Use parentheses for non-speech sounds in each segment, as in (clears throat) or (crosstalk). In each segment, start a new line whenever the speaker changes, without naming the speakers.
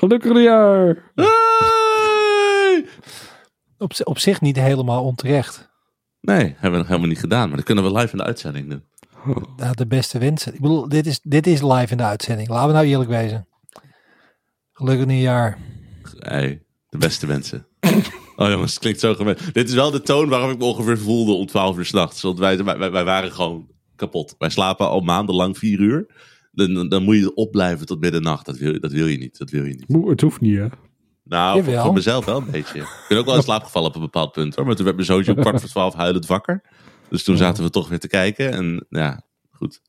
Gelukkig nieuwjaar!
Hey!
Op, op zich niet helemaal onterecht.
Nee, hebben we helemaal niet gedaan. Maar dat kunnen we live in de uitzending doen.
Nou, de beste wensen. Ik bedoel, dit is, dit is live in de uitzending. Laten we nou eerlijk wezen. Gelukkig nieuwjaar.
Hey, de beste mensen. Oh jongens, het klinkt zo gemeen. Dit is wel de toon waarop ik me ongeveer voelde om 12 uur s'nachts. Want wij, wij, wij- wij waren gewoon kapot. Wij slapen al maandenlang 4 uur. Dan, dan moet je opblijven tot middernacht. Dat wil, dat wil je niet. Dat wil je niet.
Moe, Het hoeft niet, hè?
Nou, voor, mezelf wel een beetje. Ik ben ook wel in slaap gevallen op een bepaald punt hoor. Maar toen werd mijn zoontje om kwart voor twaalf huilend wakker. Dus toen zaten we toch weer te kijken. En ja, goed.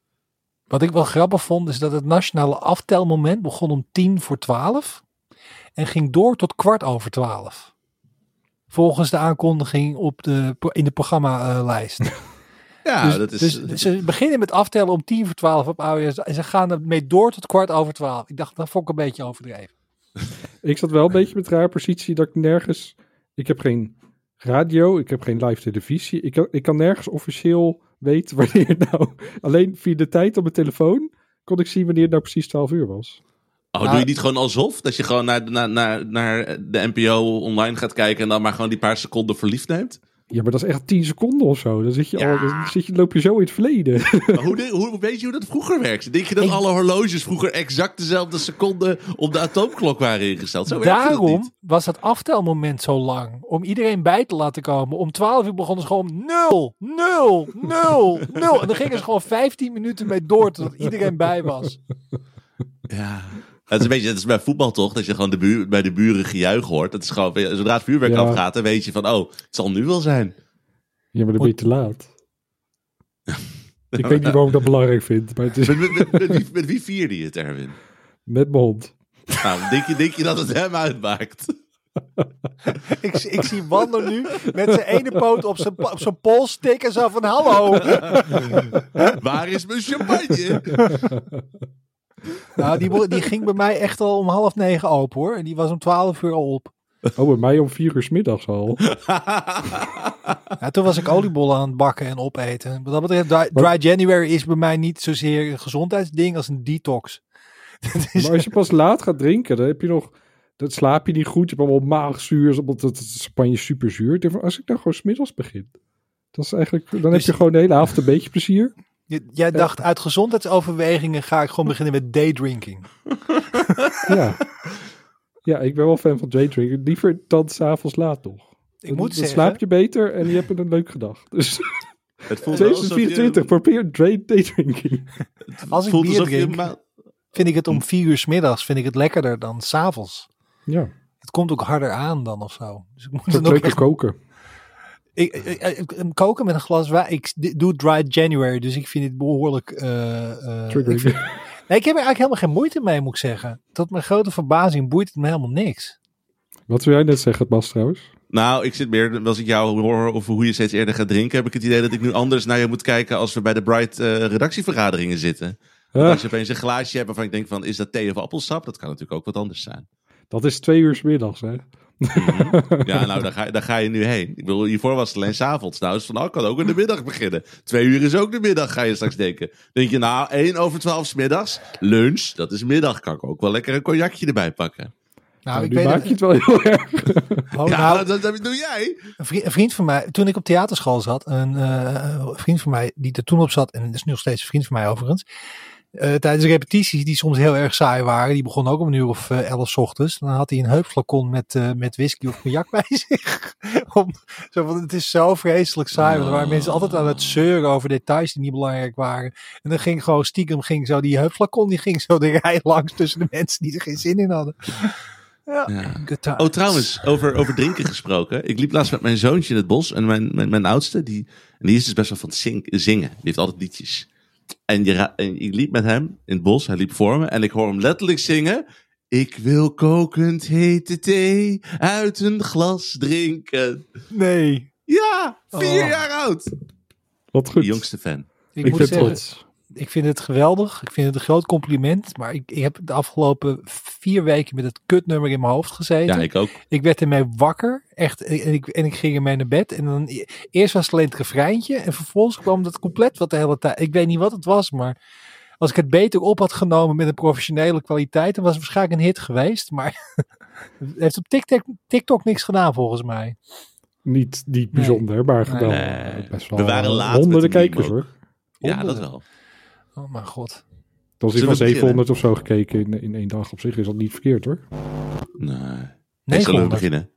Wat ik wel grappig vond, is dat het nationale aftelmoment begon om tien voor twaalf. En ging door tot kwart over twaalf. Volgens de aankondiging op de, in de programmalijst. (laughs)
Ja,
dus,
dat is...
dus ze beginnen met aftellen om tien voor twaalf op oudejaarsdag. En ze gaan ermee door tot kwart over twaalf. Ik dacht, dat vond ik een beetje overdreven. (laughs)
Ik zat wel een beetje met een rare positie dat ik nergens... Ik heb geen radio, ik heb geen live televisie. Ik kan, ik kan nergens officieel weten (laughs) wanneer het nou... Alleen via de tijd op mijn telefoon kon ik zien wanneer het nou precies 12 uur was.
Oh,
Nou-
doe je niet gewoon alsof? Dat je gewoon naar, naar, naar, naar de NPO online gaat kijken en dan maar gewoon die paar seconden verliefd neemt?
Ja, maar dat is echt 10 seconden of zo. Dan, zit je
Ja.
al, dan zit je, loop je zo in het verleden.
Maar hoe, de- hoe, weet je hoe dat vroeger werkte? Denk je dat
Ik-
alle horloges vroeger exact dezelfde seconde op de atoomklok waren ingesteld? Zo dat
Daarom was dat aftelmoment zo lang. Om iedereen bij te laten komen. Om 12 uur begonnen ze gewoon 0, 0, 0, 0. En dan gingen ze gewoon 15 minuten mee door totdat iedereen bij was.
Ja. Het is een beetje, het is bij voetbal toch, dat je gewoon de buur, bij de buren gejuich hoort. Dat is gewoon, zodra het vuurwerk
Ja.
afgaat, dan weet je van, oh, het zal nu wel zijn.
Ja, maar dan ben je te laat. (laughs) Ik weet niet waarom ik dat belangrijk vind, maar het is
Met, met, met, met wie, met wie vierde je het, Erwin?
met mijn hond.
Nou, denk je, denk je dat het hem uitmaakt? (laughs)
Ik, ik zie Wander nu met zijn ene poot op zijn, op zijn pols tikken. Zo van hallo.
Waar is mijn champagne? (laughs)
Nou, die, die ging bij mij echt al om half negen open hoor. En die was om 12 uur al op.
Oh, bij mij om vier uur 's middags al.
Ja, toen was ik oliebollen aan het bakken en opeten. Wat dat betreft, dry, dry January is bij mij niet zozeer een gezondheidsding als een detox. (laughs) Dat
Maar als je pas laat gaat drinken, dan heb je nog... Dan slaap je niet goed, je hebt allemaal maagzuur, omdat het, het champagne super zuur. Ik denk van, als ik nou gewoon 's middags begin, dat is eigenlijk, dan heb
Dus-
je gewoon de hele avond een beetje plezier.
Jij dacht, uit gezondheidsoverwegingen ga ik gewoon beginnen met daydrinking. (laughs)
Ja. ja, ik ben wel fan van daydrinken. Liever dan s'avonds laat nog.
Ik
Dan-
moet
dan
zeggen,
slaap je beter en je hebt een leuk gedag. (laughs) Dus
Het voelt wel alsof je-
2024, probeer day- daydrinking.
als ik
voelt
bier
je
drink,
ma-
vind ik het om vier uur 's middags vind ik het lekkerder dan s'avonds.
Ja,
Het komt ook harder aan dan of zo. Dus ik moet
dat
dan ook
leuker
echt
koken.
Ik, ik, ik- ik- koken met een glas wijn. Ik doe dry January, dus ik vind het behoorlijk. eh, eh,
Triggering.
ik, vind- nee, ik heb er eigenlijk helemaal geen moeite mee, moet ik zeggen. Tot mijn grote verbazing boeit het me helemaal niks.
Wat wil jij net zeggen, Bas, trouwens?
Nou, ik zit meer, als ik jou hoor over hoe je steeds eerder gaat drinken, heb ik het idee dat ik nu anders naar je moet kijken als we bij de Bright eh, redactievergaderingen zitten. Want Als je opeens een glaasje hebt waarvan ik denk van, is dat thee of appelsap? Dat kan natuurlijk ook wat anders zijn.
dat is twee uur 's middags, hè?
Ja, nou, daar ga, daar ga je nu heen. Ik bedoel, hiervoor was het alleen s'avonds. Nou, dus van, nou, kan ook in de middag beginnen. Twee uur is ook de middag, ga je straks denken. Denk je, nou, één over twaalf 's middags. Lunch, dat is middag. Kan ik ook wel lekker een cognacje erbij pakken.
Nou,
Nou,
ik
nu
weet
maak
het.
je het wel heel erg. (laughs)
Oh,
ja,
nou,
dat, dat doe jij.
een, vriend, een vriend van mij, toen ik op theaterschool zat, een eh, vriend van mij die er toen op zat, en dat is nu nog steeds een vriend van mij overigens. Eh, tijdens repetities, die soms heel erg saai waren, die begon ook om een uur of eh, elf 's ochtends. Dan had hij een heupflacon met, eh, met whisky of cognac (laughs) bij zich. om, zo van, het is zo vreselijk saai. Want er waren mensen altijd aan het zeuren over details die niet belangrijk waren. En dan ging gewoon stiekem, ging zo die heupflacon, die ging zo de rij langs tussen de mensen die er geen zin in hadden. Ja.
Oh, trouwens, over, over drinken gesproken. Ik liep laatst met mijn zoontje in het bos. En mijn, mijn, mijn oudste, die, en die is dus best wel van zingen. Die heeft altijd liedjes. En, je, en ik liep met hem in het bos. Hij liep voor me. En ik hoor hem letterlijk zingen. Ik wil kokend hete thee uit een glas drinken.
Nee.
Ja, vier
Oh.
jaar oud.
Wat
De
goed.
jongste fan.
Ik,
Ik ben
zeggen,
trots.
Ik vind het geweldig. Ik vind het een groot compliment. Maar ik, ik heb de afgelopen vier weken met het kutnummer in mijn hoofd gezeten.
Ja, ik ook.
Ik werd ermee wakker. Echt. En ik, en ik ging ermee naar bed. En dan eerst was het alleen het refreintje. En vervolgens kwam dat compleet wat de hele tijd. Ik weet niet wat het was, maar als ik het beter op had genomen met een professionele kwaliteit, dan was het waarschijnlijk een hit geweest. Maar het (laughs) heeft op TikTok, TikTok niks gedaan volgens mij.
Niet, niet bijzonder, maar gedaan.
Nee.
best wel
We waren laat
honderden kijkers hoor.
Ja, dat wel.
Oh mijn god.
Dat iets van
we
700 of zo gekeken in, in één dag. Op zich is dat niet verkeerd hoor.
Nee. Nee, zullen we
900.
beginnen?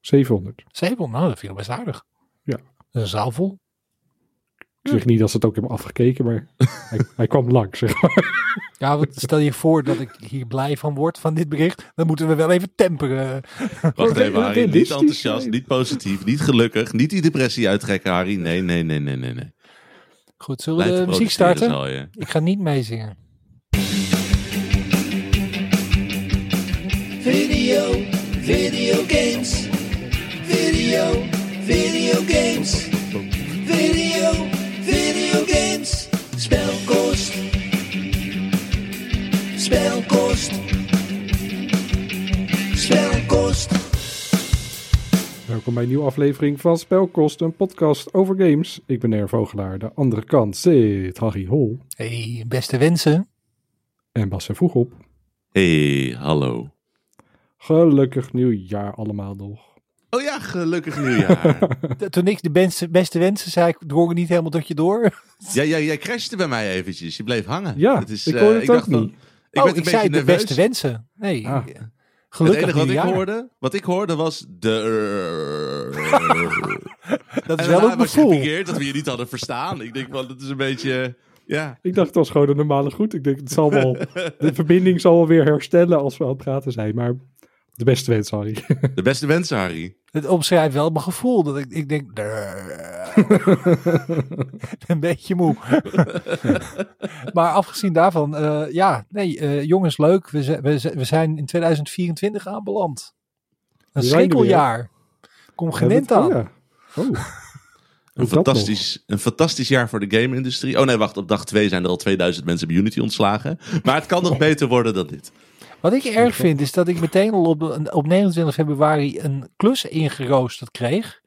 700.
700, nou dat vind ik best aardig.
Ja.
Is een zaal vol.
Ik zeg niet dat ze het ook hebben afgekeken, maar (laughs) hij, hij kwam langs. Zeg maar.
Ja, want stel je voor dat ik hier blij van word van dit bericht. Dan moeten we wel even temperen.
Wacht even, Harry. Niet enthousiast, niet positief, niet gelukkig, niet die depressie uittrekken, Harry. Nee, nee, nee, nee, nee. nee.
Goed, zullen we de muziek starten?
zal je.
Ik ga niet meezingen.
Video, video games. Video, video games. Video, video games. Spelkost. Spelkost. Spelkost.
Welkom bij een nieuwe aflevering van Spelkost, een podcast over games. Ik ben Er Vogelaar. De andere kant zit Harry Hol
Hey, beste wensen.
en Bas en Vroeg op.
Hey, hallo.
Gelukkig nieuwjaar allemaal nog.
Oh ja, gelukkig nieuwjaar. (laughs)
Toen ik de beste, beste wensen zei, ik drong niet helemaal tot je door.
ja, ja, jij crashte bij mij eventjes. Je bleef hangen.
Ja,
Het is,
ik
eh,
hoorde het ook
dacht van-
niet.
Ik
oh, ik zei de
nerveus.
beste wensen. Nee,
Ah.
Het enige wat ik hoorde, wat ik hoorde was de... (laughs)
Dat is
en
wel een
was dat we je niet hadden verstaan. Ik denk wel, dat is een beetje... Ja,
Ik dacht het was gewoon een normale goed. Ik denk het zal wel, (laughs) de verbinding zal wel weer herstellen als we aan het praten zijn. Maar de beste wens, Harry. (laughs)
de beste wensen, Harry.
Het omschrijft wel mijn gevoel. Dat ik, ik denk... (laughs) een beetje moe. (laughs) maar afgezien daarvan, eh, ja, nee, eh, jongens, leuk. We, we, we zijn in 2024 aanbeland. Een schrikkeljaar. Kom geen end aan.
Oh, ja. oh.
Een fantastisch, een fantastisch jaar voor de game-industrie. Oh nee, wacht. Op dag 2 zijn er al 2000 mensen bij Unity ontslagen. Maar het kan nog beter worden dan dit.
Wat ik erg vind, is dat ik meteen al op, op 29 februari een klus ingeroosterd kreeg.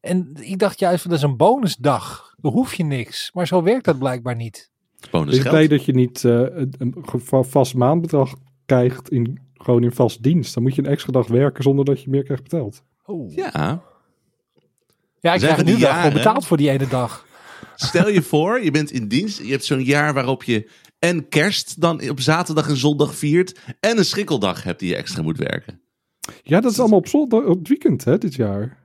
En ik dacht juist, van, dat is een bonusdag. Dan hoef je niks. Maar zo werkt dat blijkbaar niet.
Bonus
Ik ben blij dat je niet eh, een, vast maandbedrag krijgt in, gewoon in vast dienst. Dan moet je een extra dag werken zonder dat je meer krijgt betaald.
Oh.
Ja.
Ja, ik
Zijn
krijg nu wel betaald voor die ene dag.
Stel je voor, je bent in dienst. Je hebt zo'n jaar waarop je en kerst dan op zaterdag en zondag viert. En een schrikkeldag hebt die je extra moet werken.
Ja, dat is allemaal op, zondag, op het weekend hè, dit jaar.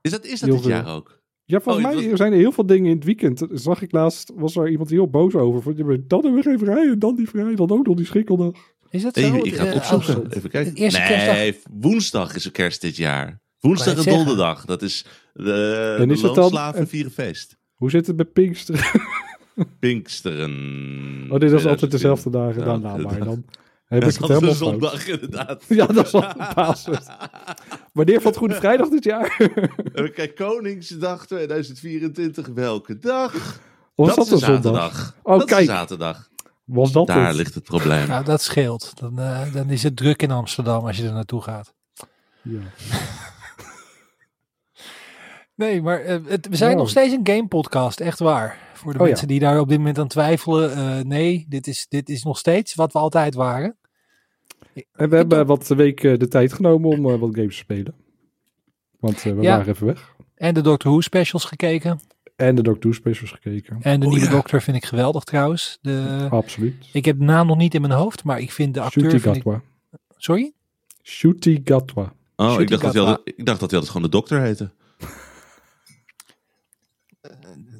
Is dat, is dat
Heel
dit
veel.
jaar ook?
Ja, volgens
Oh, het
mij
was-
zijn er heel veel dingen in het weekend. Dat Zag ik laatst, was er iemand heel boos over. Van, dan hebben we geen vrij en dan die vrij. Dan ook nog die schrikkeldag.
Is dat zo?
Ik ga het
Eh,
opzoeken.
als-
Even kijken. nee, woensdag is er kerst dit jaar. Woensdag en donderdag. Dat is de,
En
de
dan-
vieren feest.
Hoe zit het met Pinkster? (laughs) (laughs)
Pinksteren.
Oh, dit is altijd dezelfde dagen.
Ja,
Dan, maar
dat-
dan heb
Dat
ik
is
het helemaal
zondag inderdaad. (laughs)
Ja, dat is al Pasen. Wanneer valt Goede Vrijdag dit jaar? (laughs)
Kijken, Koningsdag 2024, welke dag?
Of was
dat is een
zondag?
zaterdag.
Oh,
dat
kijk.
is zaterdag.
Was dat
Daar
het?
ligt het probleem.
Nou, dat scheelt. Dan, eh, dan is het druk in Amsterdam als je er naartoe gaat.
Ja.
Nee, maar eh, het, we zijn nog steeds een game podcast, echt waar. Voor de
Oh ja.
mensen die daar op dit moment aan twijfelen. eh, nee, dit is, dit is nog steeds wat we altijd waren.
En we hebben wat weken de tijd genomen om eh, wat games te spelen. Want eh, we
Ja.
waren even weg.
En de Doctor Who specials gekeken.
En de Doctor Who specials gekeken.
En de
Oh,
nieuwe
ja.
Doctor vind ik geweldig trouwens. De,
Absoluut.
ik heb de naam nog niet in mijn hoofd, maar ik vind de acteur... Ik, sorry?
Shooty Gatwa.
Oh, ik dacht, dat hij altijd, ik dacht dat hij altijd gewoon de dokter heette.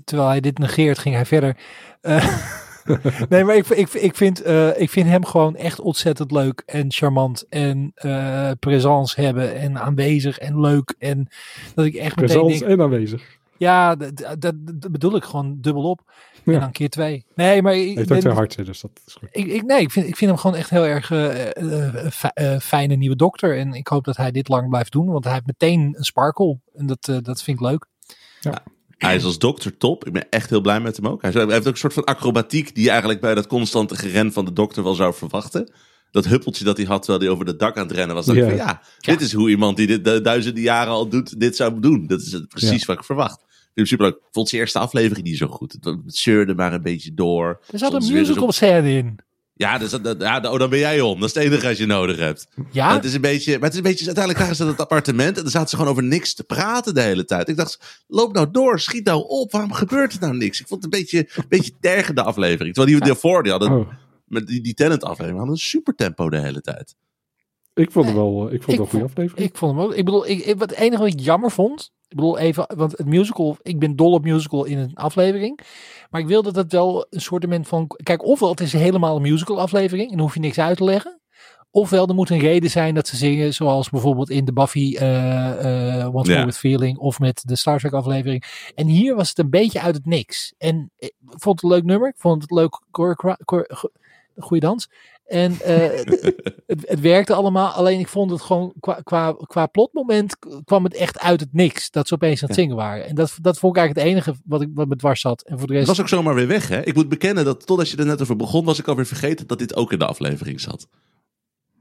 Terwijl hij dit negeert, ging hij verder. Eh, (laughs) nee, maar ik, ik, ik, vind, eh, ik vind hem gewoon echt ontzettend leuk en charmant en eh présence hebben en aanwezig en leuk. En dat ik echt meteen denk,
en aanwezig.
ja, dat, bedoel ik gewoon dubbel op.
Ja.
En dan keer twee. Nee, maar ik,
Heeft ook hè, dus dat is goed.
ik, ik, nee, ik vind, ik vind hem gewoon echt heel erg eh, eh, fi- eh, fijne nieuwe dokter. En ik hoop dat hij dit lang blijft doen, want hij heeft meteen een sparkle. En dat, dat vind ik leuk.
Hij is als dokter top. Ik ben echt heel blij met hem ook. Hij heeft ook een soort van acrobatiek die je eigenlijk bij dat constante geren van de dokter wel zou verwachten. Dat huppeltje dat hij had terwijl hij over het dak aan het rennen was. Dat
Ja.
ik van, ja, dit is hoe iemand die dit de duizenden jaren al doet, dit zou doen. Dat is het precies
Ja.
wat ik verwacht. Ik vond zijn eerste aflevering niet zo goed. Het, zeurde maar een beetje door.
Er zat
Soms
een musical scène in.
Ja, dus, dat, ja, oh, dan ben jij om. Dat is het enige als je nodig hebt.
Ja?
Het is een beetje, maar het is een beetje, uiteindelijk waren ze het appartement en dan zaten ze gewoon over niks te praten de hele tijd. Ik dacht, loop nou door, schiet nou op, waarom gebeurt er nou niks? Ik vond het een beetje, een beetje tergende aflevering. Terwijl die daarvoor, die hadden,
Oh,
met die, die Tenant aflevering, hadden een super tempo de hele tijd.
ik vond het wel, eh, ik vond het wel
Ik
een goede aflevering.
Ik vond hem ook. Ik bedoel, ik, ik- wat het enige wat ik jammer vond. Ik bedoel even, want het musical. Ik ben dol op musical in een aflevering. Maar ik wil dat het wel een soort van. Kijk, ofwel het is helemaal een musical aflevering. En dan hoef je niks uit te leggen. Ofwel er moet een reden zijn dat ze zingen. Zoals bijvoorbeeld in de Buffy eh eh Once. More With Feeling. Of met de Star Trek aflevering. En hier was het een beetje uit het niks. En ik vond het een leuk nummer. Ik vond het leuk. choreo- chore- go- Goeie dans. En eh, (laughs) het, het werkte allemaal. Alleen ik vond het gewoon qua, qua, qua plotmoment kwam het echt uit het niks. Dat ze opeens aan het
Ja.
zingen waren. En dat, dat vond ik eigenlijk het enige wat, ik, wat me dwars zat. En voor de
Het
rest.
was ook zomaar weer weg, hè? Ik moet bekennen dat totdat je er net over begon, was ik alweer vergeten dat dit ook in de aflevering zat.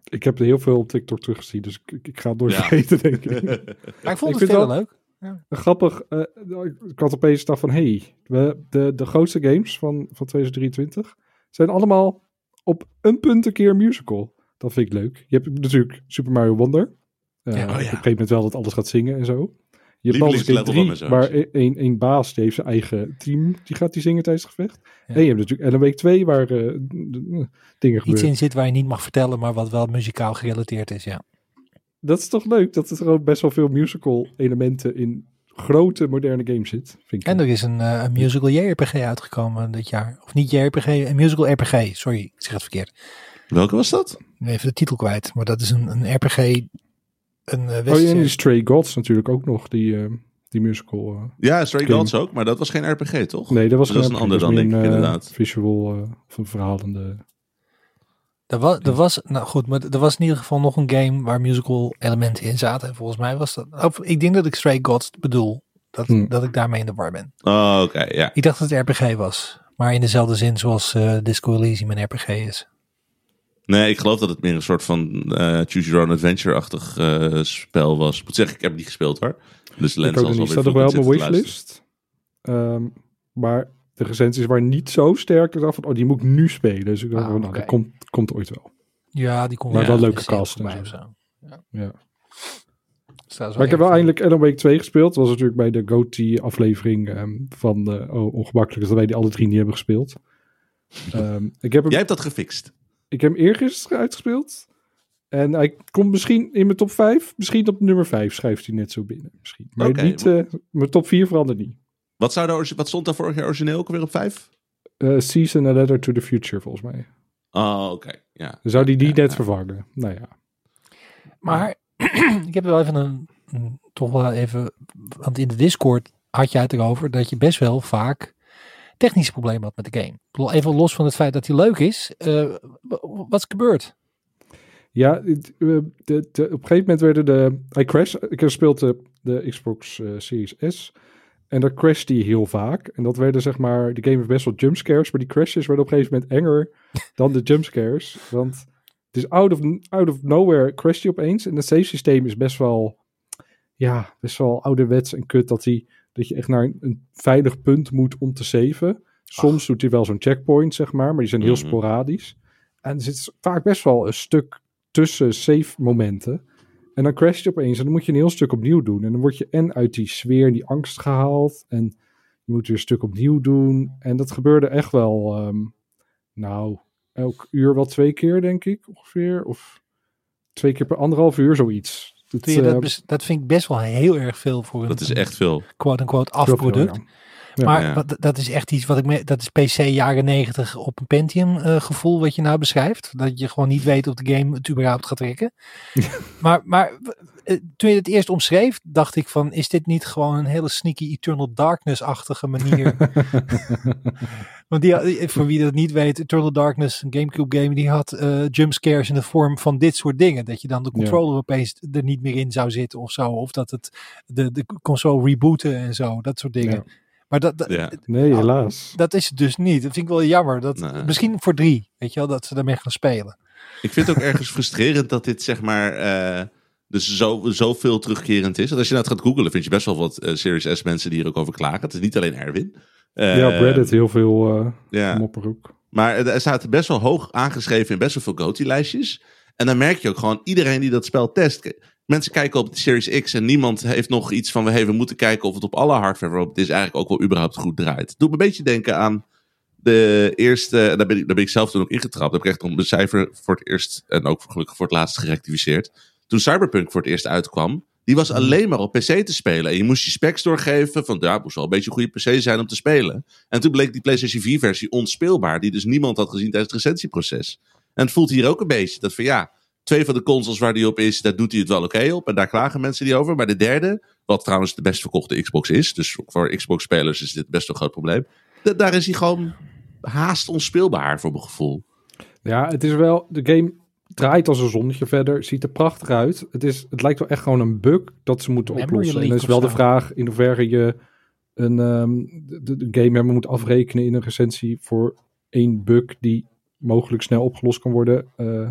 Ik heb er heel veel op TikTok teruggezien, dus ik, ik, ga het nooit
Ja.
vergeten, denk ik. (laughs)
maar ik vond
ik
het
wel-
leuk.
Grappig, eh, ik had opeens gedacht van, hey, we, de, de grootste games van, van 2023 zijn allemaal op een punt een keer musical. Dat vind ik leuk. Je hebt natuurlijk Super Mario Wonder. Eh,
Ja.
Op
Oh, ja.
een gegeven moment wel dat alles gaat zingen en zo. Je hebt Baldur's Gate
Lievelingslevel
3,
van mijn
waar één één baas, die heeft zijn eigen team, die gaat die zingen tijdens het gevecht.
Ja.
En je hebt natuurlijk Ellen Week 2, waar eh, d- dingen
Iets
gebeuren.
in zit waar je niet mag vertellen, maar wat wel muzikaal gerelateerd is. Ja.
Dat is toch leuk, dat er gewoon best wel veel musical elementen in grote moderne games zit. Vind ik
En er is een, eh, een musical JRPG uitgekomen dit jaar. Of niet JRPG, een musical RPG. Sorry, ik zeg het verkeerd.
Welke was dat?
Even de titel kwijt. Maar dat is een, een RPG. Een eh
Oh ja, en die Stray Gods natuurlijk ook nog, die, eh, die musical.
Ja, Stray
Game.
Gods ook, maar dat was geen RPG, toch?
Nee, dat was
Dat
geen
een ander dan, denk ik,
een,
inderdaad.
Visual of een verhalende.
Er was, er was, nou goed, maar er was in ieder geval nog een game waar musical elementen in zaten. En volgens mij was dat, of, ik denk dat ik Stray Gods bedoel. Dat,
Hmm.
dat ik daarmee in de war ben.
Oh, oké, ja.
Ik dacht dat het RPG was. Maar in dezelfde zin zoals eh, Disco Elysium een RPG is.
Nee, ik geloof dat het meer een soort van eh, Choose Your Own Adventure-achtig eh, spel was. Ik moet zeggen, ik heb het niet gespeeld hoor. Dus lens
ook
zal wel
Staat
weer
nog wel op mijn wishlist. Ehm, maar de recensies waren niet zo sterk. Ik dacht van, oh, die moet ik nu spelen. Dus ik dacht
Ah,
van, nou, dat komt, komt ooit wel.
Ja, die kon
Maar wel
in
leuke
de
cast en
voorbij
zo.
of zo.
Ja.
Staat zo
Maar ik heb wel eindelijk Alan Wake 2 gespeeld. Dat was natuurlijk bij de GOTY aflevering ehm, van eh, oh, Ongemakkelijk. is Dat wij die alle drie niet hebben gespeeld. (laughs) Ehm, ik, heb hem,
Jij hebt dat gefixt.
ik heb hem eergisteren uitgespeeld. En hij komt misschien in mijn top 5. Misschien op nummer 5 schrijft hij net zo binnen. Misschien. Maar niet, eh, mijn top 4 verandert niet.
Wat, zou wat stond daar vorig jaar origineel ook weer op vijf?
Eh, Season A Letter to the Future, volgens mij.
Oh, oké. Ja.
Zou die die
Ja,
net
ja.
vervangen. Nou ja.
Maar (clears throat) ik heb wel even een, toch wel even, want in de Discord had je het erover dat je best wel vaak technische problemen had met de game. Ik bedoel, even los van het feit dat hij leuk is, eh, wat is gebeurd?
Ja, eh, de, de, op een gegeven moment werden de... Hij crash, ik heb gespeeld de, de Xbox Series S. En daar crashte hij heel vaak. En dat werden zeg maar... De game heeft best wel jumpscares. Maar die crashes werden op een gegeven moment enger (laughs) dan de jumpscares. Want het is out of, out of nowhere crasht hij opeens. En het save systeem is best wel... Ja, best wel ouderwets en kut. Dat, hij, dat je echt naar een, een veilig punt moet om te saven. Soms doet hij wel zo'n checkpoint, zeg maar. Maar die zijn heel
Mhm.
sporadisch. En er zit vaak best wel een stuk tussen save momenten. En dan crasht je opeens en dan moet je een heel stuk opnieuw doen. En dan word je en uit die sfeer, die angst gehaald. En je moet weer een stuk opnieuw doen. En dat gebeurde echt wel, ehm, nou, elk uur wel twee keer, denk ik, ongeveer. Of twee keer per anderhalf uur, zoiets. Dat,
dat,
eh,
dat vind ik best wel heel erg veel voor een,
Dat is echt veel.
quote-unquote
veel,
afproduct.
ja. Ja.
maar
Ja.
wat- dat is echt iets wat ik me, dat is PC jaren 90 op een Pentium eh, gevoel wat je nou beschrijft. Dat je gewoon niet weet of de game het überhaupt gaat trekken. (laughs) maar maar eh, toen je het eerst omschreef, dacht ik van, is dit niet gewoon een hele sneaky Eternal Darkness-achtige manier? (laughs) Want die, had- voor wie dat niet weet, Eternal Darkness, een Gamecube game, die had eh jumpscares in de vorm van dit soort dingen. Dat je dan de
Ja.
controller opeens er niet meer in zou zitten of zo. Of dat het de, de console rebooten en zo, dat soort dingen.
Ja.
Maar dat, dat,
Ja.
Nee, helaas.
dat is het dus niet. Dat vind ik wel jammer. Dat,
Nee.
Misschien voor drie, weet je wel, dat ze daarmee gaan spelen.
Ik vind het ook ergens (laughs) frustrerend dat dit zeg maar... eh, Dus zo, zoveel terugkerend is. En als je nou gaat googlen, vind je best wel wat eh, Series S mensen die hier ook over klagen. Het is niet alleen Erwin. Eh,
ja, op Reddit heel veel eh
ja.
mopper ook.
Maar er staat best wel hoog aangeschreven in best wel veel GOTY-lijstjes. En dan merk je ook gewoon, iedereen die dat spel test... Mensen kijken op de Series X en niemand heeft nog iets van... Hey, we moeten kijken of het op alle hardware waarop het is eigenlijk ook wel überhaupt goed draait. Het doet me een beetje denken aan de eerste... Daar ben ik, daar ben ik zelf toen ook ingetrapt. Daar heb ik echt om de cijfer voor het eerst... en ook gelukkig voor het laatst gerectificeerd. Toen Cyberpunk voor het eerst uitkwam... Die was alleen maar op PC te spelen. En je moest je specs doorgeven. Van ja, het moest wel een beetje een goede PC zijn om te spelen. En toen bleek die PlayStation 4-versie onspeelbaar. Die dus niemand had gezien tijdens het recensieproces. En het voelt hier ook een beetje. Dat van ja, twee van de consoles waar die op is, daar doet hij het wel oké op. En daar klagen mensen die over. Maar de derde, wat trouwens de best verkochte Xbox is. Dus voor Xbox-spelers is dit best een groot probleem. da- daar is hij gewoon haast onspeelbaar voor mijn gevoel.
Ja, het is wel, de game draait als een zonnetje verder, ziet er prachtig uit. Het, is, het lijkt wel echt gewoon een bug dat ze moeten
Memory
oplossen. En dan is wel de vraag in hoeverre je een ehm, de, de game member moet afrekenen in een recensie voor één bug die mogelijk snel opgelost kan worden. eh,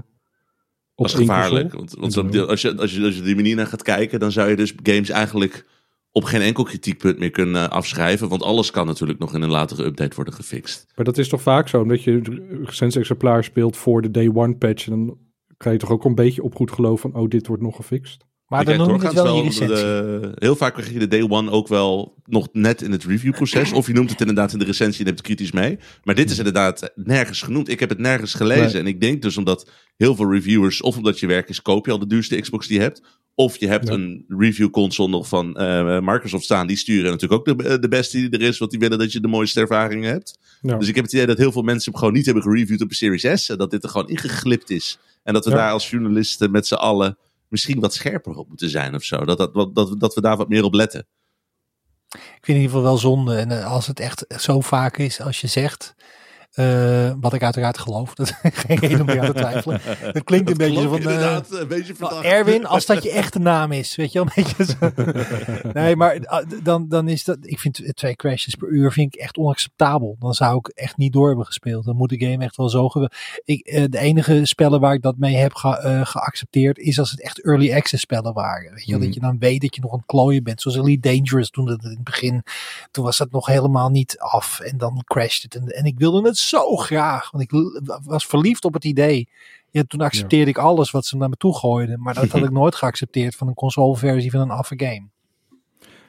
Dat is gevaarlijk. Want, als, je, als, je, als je die manier naar gaat kijken, dan zou je dus games eigenlijk op geen enkel kritiekpunt meer kunnen afschrijven. Want alles kan natuurlijk nog in een latere update worden gefixt.
Maar dat is toch vaak zo, omdat je een recensie exemplaar speelt voor de day one patch. En dan krijg je toch ook een beetje op goed geloof van, oh, dit wordt nog gefixt.
Maar dan noem je het wel
de- heel vaak krijg je de day one ook wel nog net in het reviewproces. (clears throat) Of je noemt het inderdaad in de recensie en hebt het kritisch mee. Maar dit is inderdaad nergens genoemd. Ik heb het nergens gelezen.
Nee.
En ik denk dus omdat heel veel reviewers, of omdat je werk is, koop je al de duurste Xbox die je hebt. Of je hebt
Ja.
een review console nog van eh, Microsoft staan. Die sturen natuurlijk ook de, de beste die er is. Want die willen dat je de mooiste ervaringen hebt.
Ja.
Dus ik heb het idee dat heel veel mensen hem gewoon niet hebben gereviewd op de Series S. En dat dit er gewoon ingeglipt is. En dat we
Ja.
daar als journalisten met z'n allen misschien wat scherper op moeten zijn of zo. Dat, dat, dat, dat, we daar wat meer op letten.
Ik vind in ieder geval wel zonde. En eh, als het echt zo vaak is als je zegt. Eh, wat ik uiteraard geloof. (laughs) Dat geen reden om aan te twijfelen. Het klinkt een beetje van. eh,
een beetje
Nou, Erwin, als dat je (laughs) echte naam is, weet je wel, een beetje zo. (laughs) Nee, maar dan, dan is dat, ik vind twee crashes per uur vind ik echt onacceptabel. Dan zou ik echt niet door hebben gespeeld. Dan moet de game echt wel zo ik eh, De enige spellen waar ik dat mee heb ge- eh, geaccepteerd is als het echt early access spellen waren. Weet je wel,
Mhm.
dat je dan weet dat je nog aan het klooien bent. Zoals Elite Dangerous toen dat in het begin, toen was dat nog helemaal niet af en dan crasht het. En, en ik wilde het zo graag, want ik was verliefd op het idee. Ja, toen accepteerde ik alles wat ze naar me toe gooiden. Maar dat had ik (laughs) nooit geaccepteerd van een consoleversie van een affe game.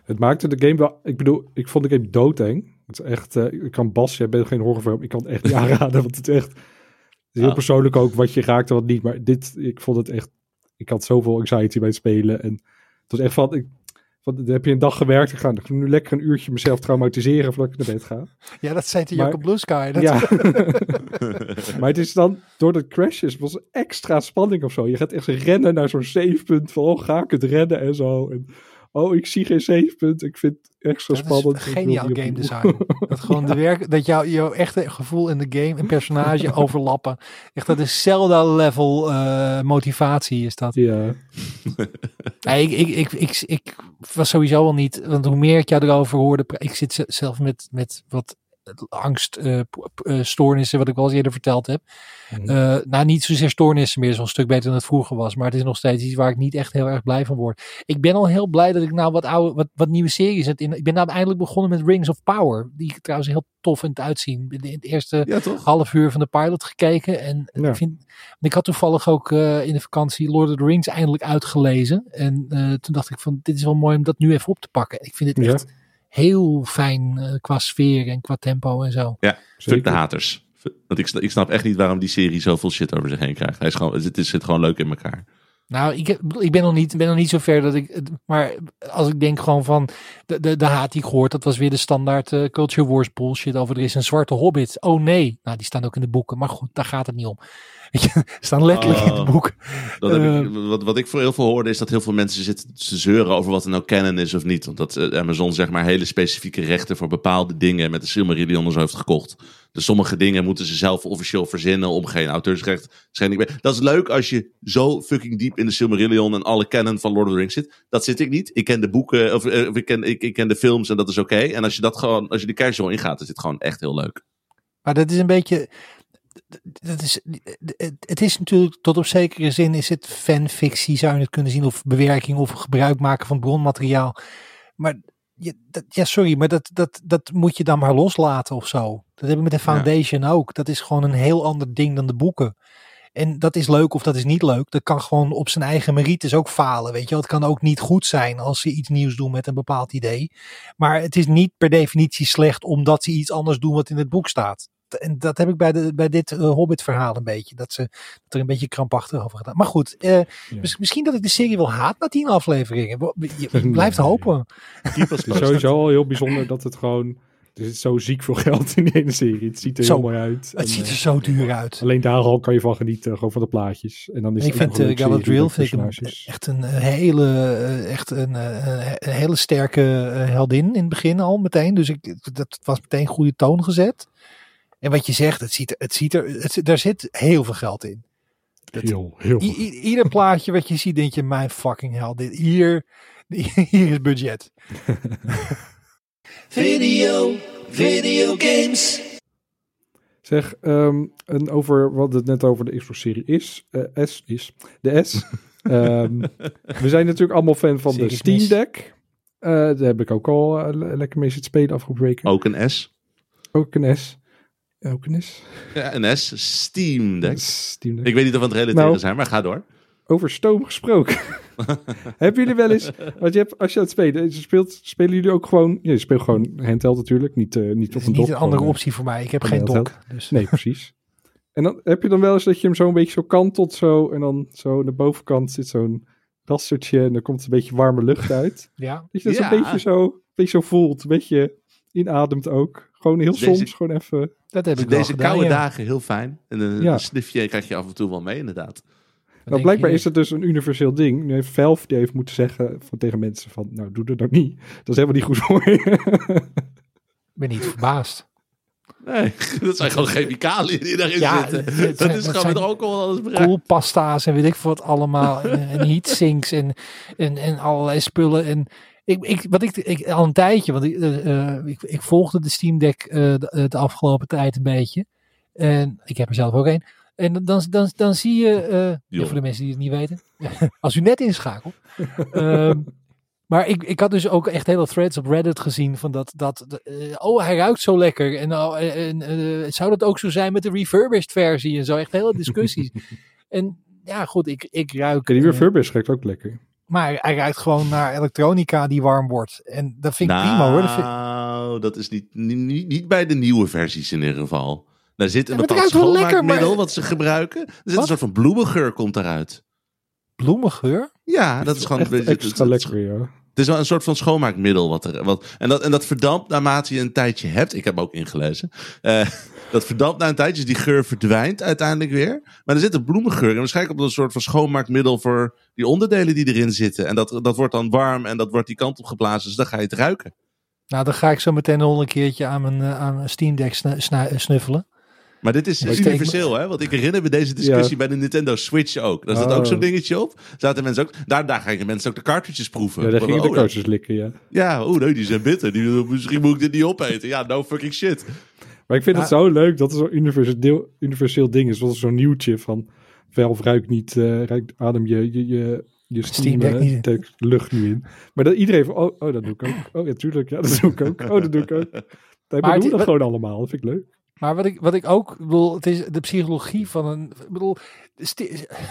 Het maakte de game wel, ik bedoel, ik vond de game doodeng. Het is echt, eh, ik kan Bas, jij bent geen horrorfilm, ik kan het echt niet (laughs) aanraden, want het is echt, het is heel
Ja.
persoonlijk ook wat je raakt en wat niet. Maar dit, ik vond het echt, ik had zoveel anxiety bij het spelen en het was echt van, ik, van dan heb je een dag gewerkt, ik ga nu lekker een uurtje mezelf traumatiseren voordat ik naar bed ga.
Ja, dat zei
Maar-
Jacke Blue Sky. Dat,
Ja. (laughs) (laughs) maar het is dan, door de crashes, was extra spanning of zo. Je gaat echt rennen naar zo'n savepunt van, oh, ga ik het redden en zo. En, oh, ik zie geen savepunt. Ik vind het extra
dat
spannend.
is geniaal game design. Dat gewoon de (laughs) werk, dat jouw jouw echte gevoel in de game en personage (laughs) overlappen. Echt dat is Zelda level eh, motivatie is dat.
Ja, (laughs)
Nee, ik, ik, ik, ik, ik was sowieso al niet, want hoe meer ik jou erover hoorde, ik zit ze- zelf met, met wat angst, eh, p- p- eh, stoornissen, wat ik wel eens eerder verteld heb. Eh, nou, niet zozeer stoornissen meer, zo'n stuk beter dan het vroeger was, maar het is nog steeds iets waar ik niet echt heel erg blij van word. Ik ben al heel blij dat ik nou wat oude, wat, wat nieuwe series heb. In, ik ben nou eindelijk begonnen met Rings of Power, die ik trouwens heel tof vind uitzien. In het eerste
Ja,
half uur van de pilot gekeken. En
Ja.
ik, vind, ik had toevallig ook eh, in de vakantie Lord of the Rings eindelijk uitgelezen. En eh, toen dacht ik van, dit is wel mooi om dat nu even op te pakken. Ik vind het
Ja.
Heel fijn eh, qua sfeer en qua tempo en zo.
Ja, fuck
Zeker.
de haters. Want ik, ik snap echt niet waarom die serie zoveel shit over zich heen krijgt. Hij is gewoon, het, is- zit gewoon leuk in elkaar.
Nou, ik, ik ben nog niet, ben nog niet zo ver dat ik. het- Maar als ik denk gewoon van. De, de, de haat die ik gehoord, dat was weer de standaard eh, Culture Wars bullshit over. Er is een zwarte hobbit. Oh nee. Nou, die staan ook in de boeken. Maar goed, daar gaat het niet om. (laughs) Weet staan letterlijk in de
Oh.
boeken.
Dat heb
Eh.
ik, wat, wat ik voor heel veel hoorde is dat heel veel mensen zitten te zeuren over wat er nou canon is of niet. Want dat eh, Amazon zeg maar hele specifieke rechten voor bepaalde dingen met de Silmarillion zo heeft gekocht. Dus sommige dingen moeten ze zelf officieel verzinnen om geen auteursrecht schending. Dat is leuk als je zo fucking diep in de Silmarillion en alle canon van Lord of the Rings zit. Dat zit ik niet. Ik ken de boeken of, eh, of ik, ken, ik, ik ken de films en dat is oké. En als je dat gewoon, als je die casual ingaat, is dit gewoon echt heel leuk.
Maar dat is een beetje. dat is, het, het is natuurlijk tot op zekere zin is het fanfictie, zou je het kunnen zien, of bewerking of gebruik maken van bronmateriaal. Maar ja, dat, ja sorry, maar dat, dat, dat moet je dan maar loslaten of zo. Dat hebben we met de Foundation ook. Dat is gewoon een heel ander ding dan de boeken. En dat is leuk of dat is niet leuk. Dat kan gewoon op zijn eigen merites ook falen. Weet je, het kan ook niet goed zijn als ze iets nieuws doen met een bepaald idee. Maar het is niet per definitie slecht omdat ze iets anders doen wat in het boek staat. En dat heb ik bij, de, bij dit uh, Hobbit-verhaal een beetje. Dat, ze, dat er een beetje krampachtig over gedaan. Maar goed, uh, mis, misschien dat ik de serie wel haat na tien afleveringen. Je, je (laughs) blijft
Nee.
hopen.
Het is (laughs) sowieso al heel bijzonder dat het gewoon... Er zit zo ziek veel geld in die ene serie. Het ziet er
Zo,
heel mooi uit.
Het
En,
ziet er
eh,
zo duur uit.
Alleen daar al kan je van genieten, gewoon van de plaatjes. En dan is
ik
het ook
vind
een
uh, Galadriel ik een, echt een eh, hele, eh, echt een, eh, een hele sterke eh, heldin in het begin al meteen. Dus ik, dat was meteen goede toon gezet. En wat je zegt, het ziet, er- het ziet er, het, daar zit heel veel geld in. dat-
Heel, heel
I- i- ieder plaatje wat je ziet, denk je, mijn fucking hell, dit, hier, (laughs) hier is budget. (laughs)
Video, video games.
Zeg, ehm, en over wat het net over de Xbox-serie is, eh, S is, de S. (laughs) Ehm, we zijn natuurlijk allemaal fan van de Steam. Deck. Eh, daar heb ik ook al eh, le- lekker mee zitten spelen afgelopen weken.
Ook een S.
Ook een S. Ook een S.
Ja, een S. Steam Deck.
Steam Deck.
Ik weet niet of we het relateren
Nou.
zijn, maar ga door.
Over stoom gesproken. (laughs) Hebben jullie wel eens, want je hebt, als je aan het spelen, je speelt, spelen jullie ook gewoon, ja, je speelt gewoon handheld natuurlijk, niet, eh, niet op
is
een
niet
dock.
een andere
gewoon, eh,
optie voor mij. Ik heb geen dock. Dus.
Nee, precies. En dan heb je dan wel eens dat je hem zo een beetje zo kantelt zo, en dan zo aan de bovenkant zit zo'n rastertje en dan komt een beetje warme lucht uit.
Ja.
Dat je dat
Ja.
een beetje zo, een beetje zo voelt, een beetje inademt ook. Gewoon heel
Deze-
soms, gewoon even.
Dat heb
Dus
ik wel
deze
gedaan,
koude
ja.
dagen heel fijn. En een,
Ja.
een snifje krijg je af en toe wel mee, inderdaad.
Nou, blijkbaar
je-
is het dus een universeel ding. Nu heeft Valve die heeft moeten zeggen van, tegen mensen van, nou doe dat nou niet. Dat is helemaal niet goed voor je.
Ik ben niet verbaasd.
Nee, (laughs) dat zijn gewoon chemicaliën die daarin
Ja,
zitten.
het- het
dat
zijn-
is gewoon met alcohol alles bereikt.
koelpasta's en weet ik veel wat allemaal. en, en heatsinks en, en, en allerlei spullen. En ik, ik, wat ik, ik al een tijdje, want ik, eh, eh, ik, ik volgde de Steam Deck eh, de, de afgelopen tijd een beetje. En ik heb er zelf ook een. En dan, dan, dan zie je, eh, ja, voor de mensen die het niet weten, (laughs) als u net inschakelt. (laughs) Ehm, maar ik, ik had dus ook echt hele threads op Reddit gezien van dat, dat oh hij ruikt zo lekker. En, oh, en zou dat ook zo zijn met de refurbished versie en zo. Echt hele discussies. (laughs) en ja goed, ik, ik ruik...
Ja, die refurbished ruikt ook lekker.
Maar hij ruikt gewoon naar elektronica die warm wordt. En dat vind ik prima hoor. Dat vind-
Nou, dat is niet, niet, niet, bij de nieuwe versies in ieder geval. Daar zit een
Ja,
bepaald
ruikt wel lekker,
schoonmaakmiddel
maar-
wat ze gebruiken. Er zit
Wat?
een soort van bloemengeur komt daaruit.
Bloemengeur?
Ja, dat is gewoon...
Echt
het-
extra lekker, ja.
Het is wel een soort van schoonmaakmiddel. Wat er, wat, en, dat, en dat verdampt naarmate je een tijdje hebt. Ik heb ook ingelezen. Eh, (laughs) dat verdampt na een tijdje. Dus die geur verdwijnt uiteindelijk weer. Maar er zit een bloemengeur. En waarschijnlijk op een soort van schoonmaakmiddel voor die onderdelen die erin zitten. En dat, dat wordt dan warm en dat wordt die kant op geblazen. Dus dan ga je het ruiken.
Nou, dan ga ik zo meteen nog een keertje aan mijn, eh, aan mijn Steam Deck snu- snu- snuffelen.
Maar dit is universeel, hè? Want ik herinner me deze discussie bij de Nintendo Switch ook. Daar zat ook
Oh.
zo'n dingetje op. Zaten mensen ook, daar, daar gingen mensen ook de cartridges proeven.
Ja, daar gingen de
oh,
coaches likken, ja.
Ja, oh nee, die zijn bitter. Die, misschien moet ik dit niet opeten. Ja, no fucking shit.
Maar ik vind het
Ja.
zo leuk dat er zo'n universeel, universeel ding is. Zoals zo'n nieuwtje van Valve ruikt niet, eh, ruikt, adem je, je, je, je
Steam
Steam,
Deck
eh, lucht niet in. Maar dat iedereen van, oh, oh, dat doe ik ook. Oh ja, tuurlijk, ja, dat doe ik ook. Oh, dat doe ik ook. (laughs) Dat
Maar
doen we dat gewoon allemaal. Dat vind ik leuk.
Maar wat ik, wat ik ook bedoel, het is de psychologie van een. Ik bedoel,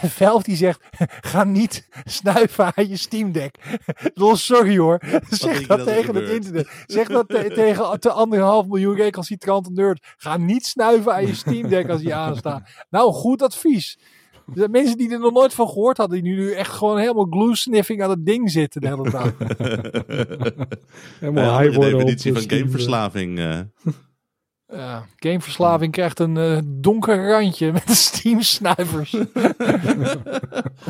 Valve die zegt: (laughs) ga niet snuiven aan je Steam Deck. (laughs) Bedoel, sorry hoor. Zeg dat,
dat
tegen het internet. Zeg dat te- tegen de anderhalf miljoen recalcitrante nerd. Ga niet snuiven aan je Steam Deck als die aanstaat. Nou, goed advies. Er zijn mensen die er nog nooit van gehoord hadden, die nu echt gewoon helemaal glue sniffing aan het ding zitten de hele dag. (laughs)
Helemaal
Ja,
high
de
op
definitie van gameverslaving. eh.
Ja, gameverslaving krijgt een eh, donker randje met Steam-snuivers. (laughs)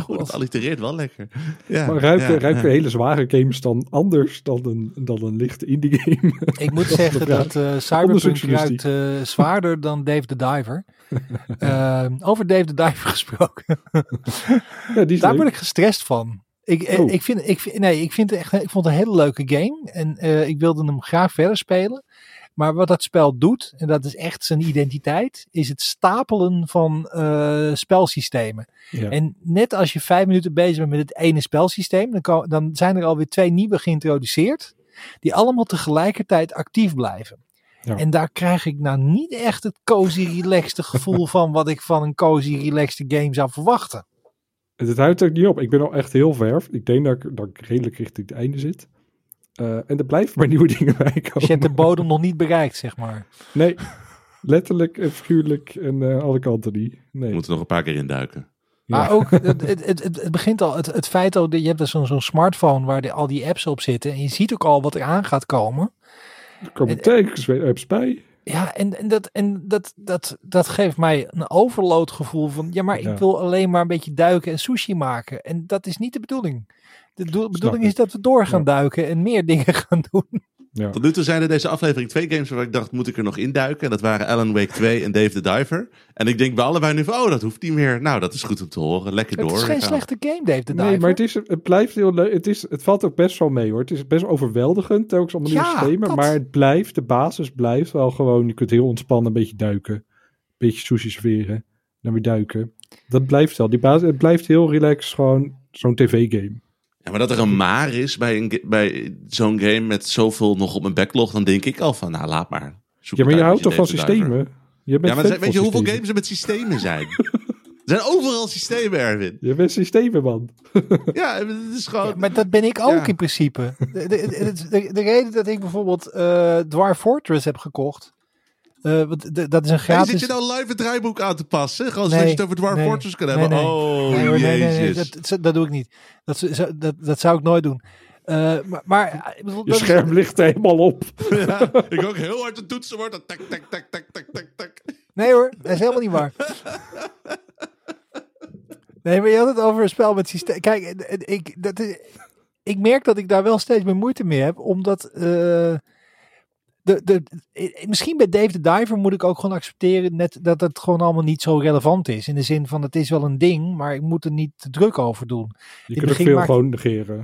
Goed, het allitereert wel lekker. Ja,
Maar ruiken,
ja,
ruiken
ja.
hele zware games dan anders dan een, dan een lichte indie game?
Ik moet (laughs)
Dat
zeggen dat eh Cyberpunk ruikt eh, zwaarder dan Dave the Diver. (laughs) Over Dave the Diver gesproken.
ja, die is
Daar
leuk.
ben ik gestrest van. Ik,
Oh.
ik, vind, ik, vind- nee, ik, vind het echt, ik vond het een hele leuke game. En eh, ik wilde hem graag verder spelen. Maar wat dat spel doet, en dat is echt zijn identiteit, is het stapelen van eh, spelsystemen.
Ja.
En net als je vijf minuten bezig bent met het ene spelsysteem, dan, dan zijn er alweer twee nieuwe geïntroduceerd, die allemaal tegelijkertijd actief blijven.
Ja.
En daar krijg ik nou niet echt het cozy, relaxed gevoel van wat ik van een cozy, relaxed game zou verwachten.
Het, houdt ook niet op. Ik ben al echt heel ver. Ik denk dat ik, dat ik redelijk richting het einde zit. Eh, en er blijven maar nieuwe (laughs) dingen bij komen.
Dus je hebt de bodem nog niet bereikt, zeg maar.
Nee, letterlijk en figuurlijk en eh, alle kanten niet.
We
Nee.
moeten nog een paar keer induiken.
Maar ook, (laughs) het, het, het, het- begint al, het, het feit dat je hebt dus zo'n zo'n smartphone waar de, al die apps op zitten. En je ziet ook al wat er aan gaat komen.
Er komen tekens weer apps bij.
Ja, en, en, dat, en dat, dat, dat geeft mij een overload gevoel van, ja, maar
Ja.
ik wil alleen maar een beetje duiken en sushi maken. En dat is niet de bedoeling. De doel- bedoeling is dat we door gaan
Ja.
duiken en meer (laughs) dingen gaan doen.
Ja.
Tot nu toe zijn er deze aflevering twee games waar ik dacht, moet ik er nog induiken? En dat waren Alan Wake 2 en Dave the Diver. En ik denk bij allebei nu van, oh, dat hoeft niet meer. Nou, dat is goed om te horen. Lekker
Het
door.
is geen slechte game, Dave de
Nee,
Diver.
maar het, is, het blijft heel leuk. Het, is, het valt ook best wel mee hoor. Het is best wel overweldigend, telkens allemaal nieuwe
Ja,
systemen.
dat-
Maar het blijft, de basis blijft wel gewoon. Je kunt heel ontspannen een beetje duiken. Een beetje sushi serveren. Dan weer duiken. Dat blijft wel. Die basis, het blijft heel relaxed, gewoon zo'n tv-game.
Ja, maar dat er een maar is bij, een, bij zo'n game met zoveel nog op mijn backlog, dan denk ik al van, nou, laat maar. Zoek
Ja, maar je houdt toch van systemen? Je bent
Ja, maar weet je hoeveel
systemen.
games er met systemen zijn? er zijn overal systemen, Erwin.
Je bent systemen, man. (laughs)
Ja, het is gewoon...
Ja, maar dat ben ik ook
Ja.
in principe. De, de, de, de- de reden dat ik bijvoorbeeld eh Dwarf Fortress heb gekocht. Eh, de- dat is een
Hey,
gratis.
zit je nou live het draaiboek aan te passen? Gewoon
Nee,
zodat je het over Dwarf
nee,
Fortress kan hebben.
nee.
Oh,
Nee, hoor, nee, nee, nee,
jezus.
dat, dat, doe ik niet. Dat, zou- dat, dat zou ik nooit doen. Eh, maar, maar bedoel,
Je
dat is-
scherm ligt er helemaal op.
Ja, ik ook heel hard de toetsen wordt. Tak, tak, tak, tak, tak, tak, tak.
Nee hoor, dat is helemaal niet waar. Nee, maar je had het over een spel met systeem. Kijk, eh, ik, dat is, ik merk dat ik daar wel steeds meer moeite mee heb, omdat. eh, de, de, eh, misschien bij Dave the Diver moet ik ook gewoon accepteren net dat het gewoon allemaal niet zo relevant is. In de zin van het is wel een ding, maar ik moet er niet te druk over doen.
Je kunt
begin
veel gewoon negeren.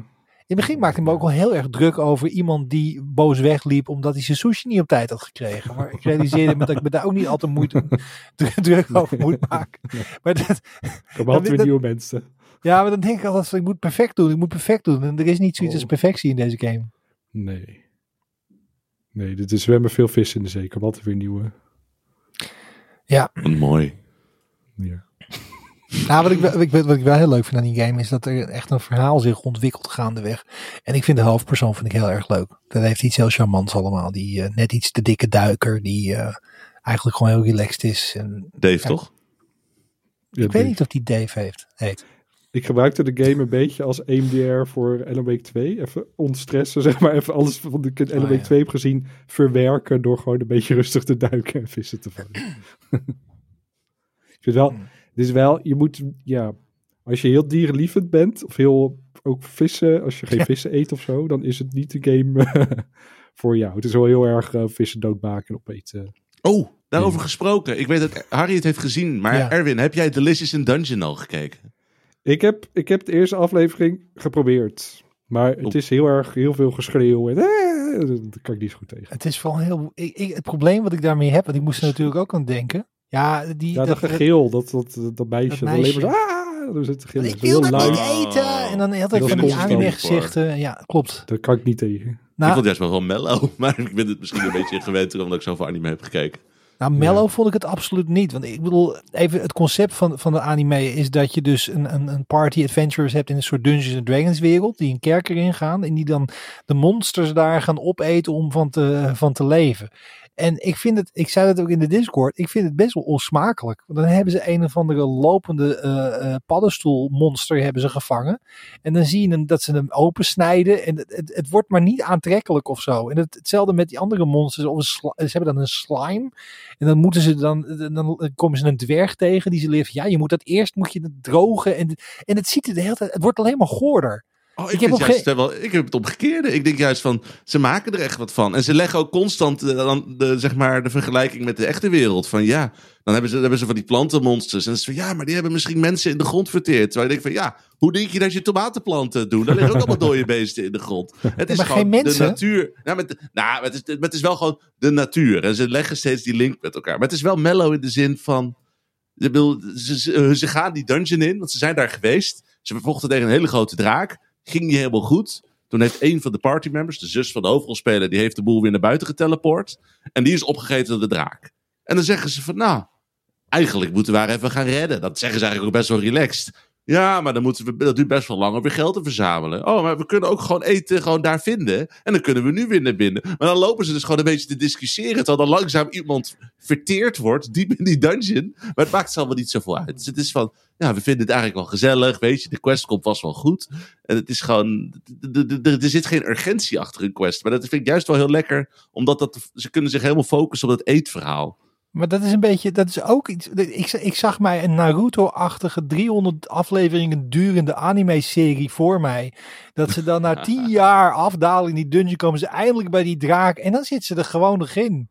In het begin maakte ik me ook wel heel erg druk over iemand die boos wegliep omdat hij zijn sushi niet op tijd had gekregen. Maar ik realiseerde me dat ik me daar ook niet altijd moeite, (laughs) druk over moet maken. Maar dat,
komen altijd weer nieuwe mensen.
ja, maar dan denk ik altijd ik moet perfect doen, ik moet perfect doen. En er is niet zoiets
Oh.
als perfectie in deze game.
Nee. Nee, dit is zwemmen veel vis in de zee. Er komen altijd weer nieuwe.
Wat mooi.
Ja.
Nou, wat ik, ik, wat ik wel heel leuk vind aan die game is dat er echt een verhaal zich ontwikkelt gaandeweg. En ik vind de hoofdpersoon vind ik heel erg leuk. Dat heeft iets heel charmants allemaal. Die eh, net iets te dikke duiker, die eh, eigenlijk gewoon heel relaxed is. En
Dave,
Ja.
toch?
Ja,
ik weet niet of die Dave heeft. Heet.
Ik gebruikte de game een beetje als EMDR voor Alan Wake 2. Even ontstressen, (laughs) zeg maar. Even alles wat ik in Alan
Oh, ja.
2 heb gezien verwerken door gewoon een beetje rustig te duiken en vissen te vangen. (clears throat) ik vind wel,
Hmm.
het is wel, je moet, ja, als je heel dierenlievend bent, of heel, ook vissen, als je geen
Ja.
vissen eet of zo, dan is het niet de game (laughs) voor jou. Het is wel heel erg eh, vissen doodmaken en opeten.
Oh, daarover gesproken. Ik weet dat Harry het heeft gezien. Maar
Ja.
Erwin, heb jij Delicious in Dungeon al gekeken?
Ik heb, ik heb de eerste aflevering geprobeerd. Maar het is heel erg, heel veel geschreeuw. En, eh, dat kan ik niet zo goed tegen.
Het is vooral heel. Ik, ik- het probleem wat ik daarmee heb, want ik moest er natuurlijk ook aan denken. Ja, die.
Ja, dat, gegil, dat, dat, dat, meisje.
dat
dat alleen maar
meisje.
zo, ah, dan zit te gillen.
ik
Dat
wil
heel
dat
luid.
niet eten. En dan had ik
Dat
van die anime gezichten. Ja, klopt.
Dat kan ik niet tegen.
ik
Nou,
vond het juist wel wel mellow. (laughs) Maar ik ben het misschien een beetje gewend omdat ik zoveel anime heb gekeken.
Nou, mellow vond ik het absoluut niet. Want ik bedoel, even het concept van, van de anime is dat je dus een, een, een party adventures hebt in een soort Dungeons and Dragons wereld. Die een kerker ingaan en die dan de monsters daar gaan opeten om van te, van te leven. En ik vind het, ik zei dat ook in de Discord, ik vind het best wel onsmakelijk. Want dan hebben ze een of andere lopende eh, eh, paddenstoelmonster hebben ze gevangen. En dan zie je hem, dat ze hem opensnijden en het, het, wordt maar niet aantrekkelijk of zo. En het, hetzelfde met die andere monsters. Of ze hebben dan een slime. En dan moeten ze dan, dan komen ze een dwerg tegen die ze leert. Ja, je moet dat eerst moet je het drogen. En, en het ziet er de hele tijd, het wordt alleen maar goorder.
Oh, ik,
Ik
heb juist wel, ik heb het omgekeerde. Ik denk juist van, ze maken er echt wat van. En ze leggen ook constant eh, dan de, zeg maar, de vergelijking met de echte wereld. Van ja, dan hebben ze, dan hebben ze van die plantenmonsters. En het van, ja, maar die hebben misschien mensen in de grond verteerd. Terwijl ik denk van, ja, hoe denk je dat je tomatenplanten doen? Daar liggen ook allemaal dode beesten in de grond. Het is
maar
gewoon
geen mensen?
de natuur. Nou, met, nou het, is, het is wel gewoon de natuur. En ze leggen steeds die link met elkaar. Maar het is wel mellow in de zin van... Ze, ze, ze gaan die dungeon in, want ze zijn daar geweest. Ze vochten tegen een hele grote draak. Ging niet helemaal goed. Toen heeft een van de partymembers, de zus van de hoofdrolspeler, die heeft de boel weer naar buiten geteleport. En die is opgegeten door de draak. En dan zeggen ze van, nou, eigenlijk moeten we haar even gaan redden. Dat zeggen ze eigenlijk ook best wel relaxed. Ja, maar dan moeten we, dat duurt best wel lang om weer geld te verzamelen. Oh, maar we kunnen ook gewoon eten gewoon daar vinden. En dan kunnen we nu weer naar binnen. Maar dan lopen ze dus gewoon een beetje te discussiëren. Terwijl dan langzaam iemand verteerd wordt, diep in die dungeon. Maar het maakt allemaal niet zoveel uit. Dus het is van, ja, we vinden het eigenlijk wel gezellig. Weet je, de quest komt vast wel goed. En het is gewoon, er zit geen urgentie achter een quest. Maar dat vind ik juist wel heel lekker. Omdat dat, ze kunnen zich helemaal focussen op het eetverhaal.
Maar dat is een beetje, dat is ook iets. Ik, ik zag mij een Naruto-achtige 300 afleveringen durende anime-serie voor mij. Dat ze dan na (laughs) 10 jaar afdalen in die dungeon komen ze eindelijk bij die draak. En dan zit ze er gewoon nog in.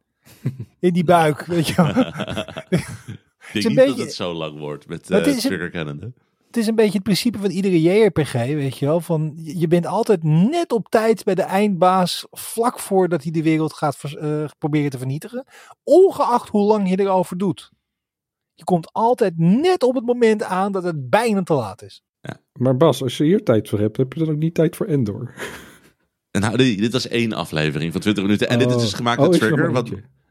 In die buik, weet je wel. (laughs) (laughs)
Ik denk niet dat
beetje-
het zo lang wordt met uh, Trigger Cannon.
Het is een beetje het principe van iedere JRPG, weet je wel. Van, je bent altijd net op tijd bij de eindbaas, vlak voordat hij de wereld gaat eh, proberen te vernietigen. Ongeacht hoe lang je erover doet. Je komt altijd net op het moment aan dat het bijna te laat is.
Maar Bas, als je hier tijd voor hebt, heb je dan ook niet tijd voor Endor?
En (laughs) nou, dit, was één aflevering van 20 minuten. En dit is dus gemaakt
Oh,
door
nog
Trigger. Wat,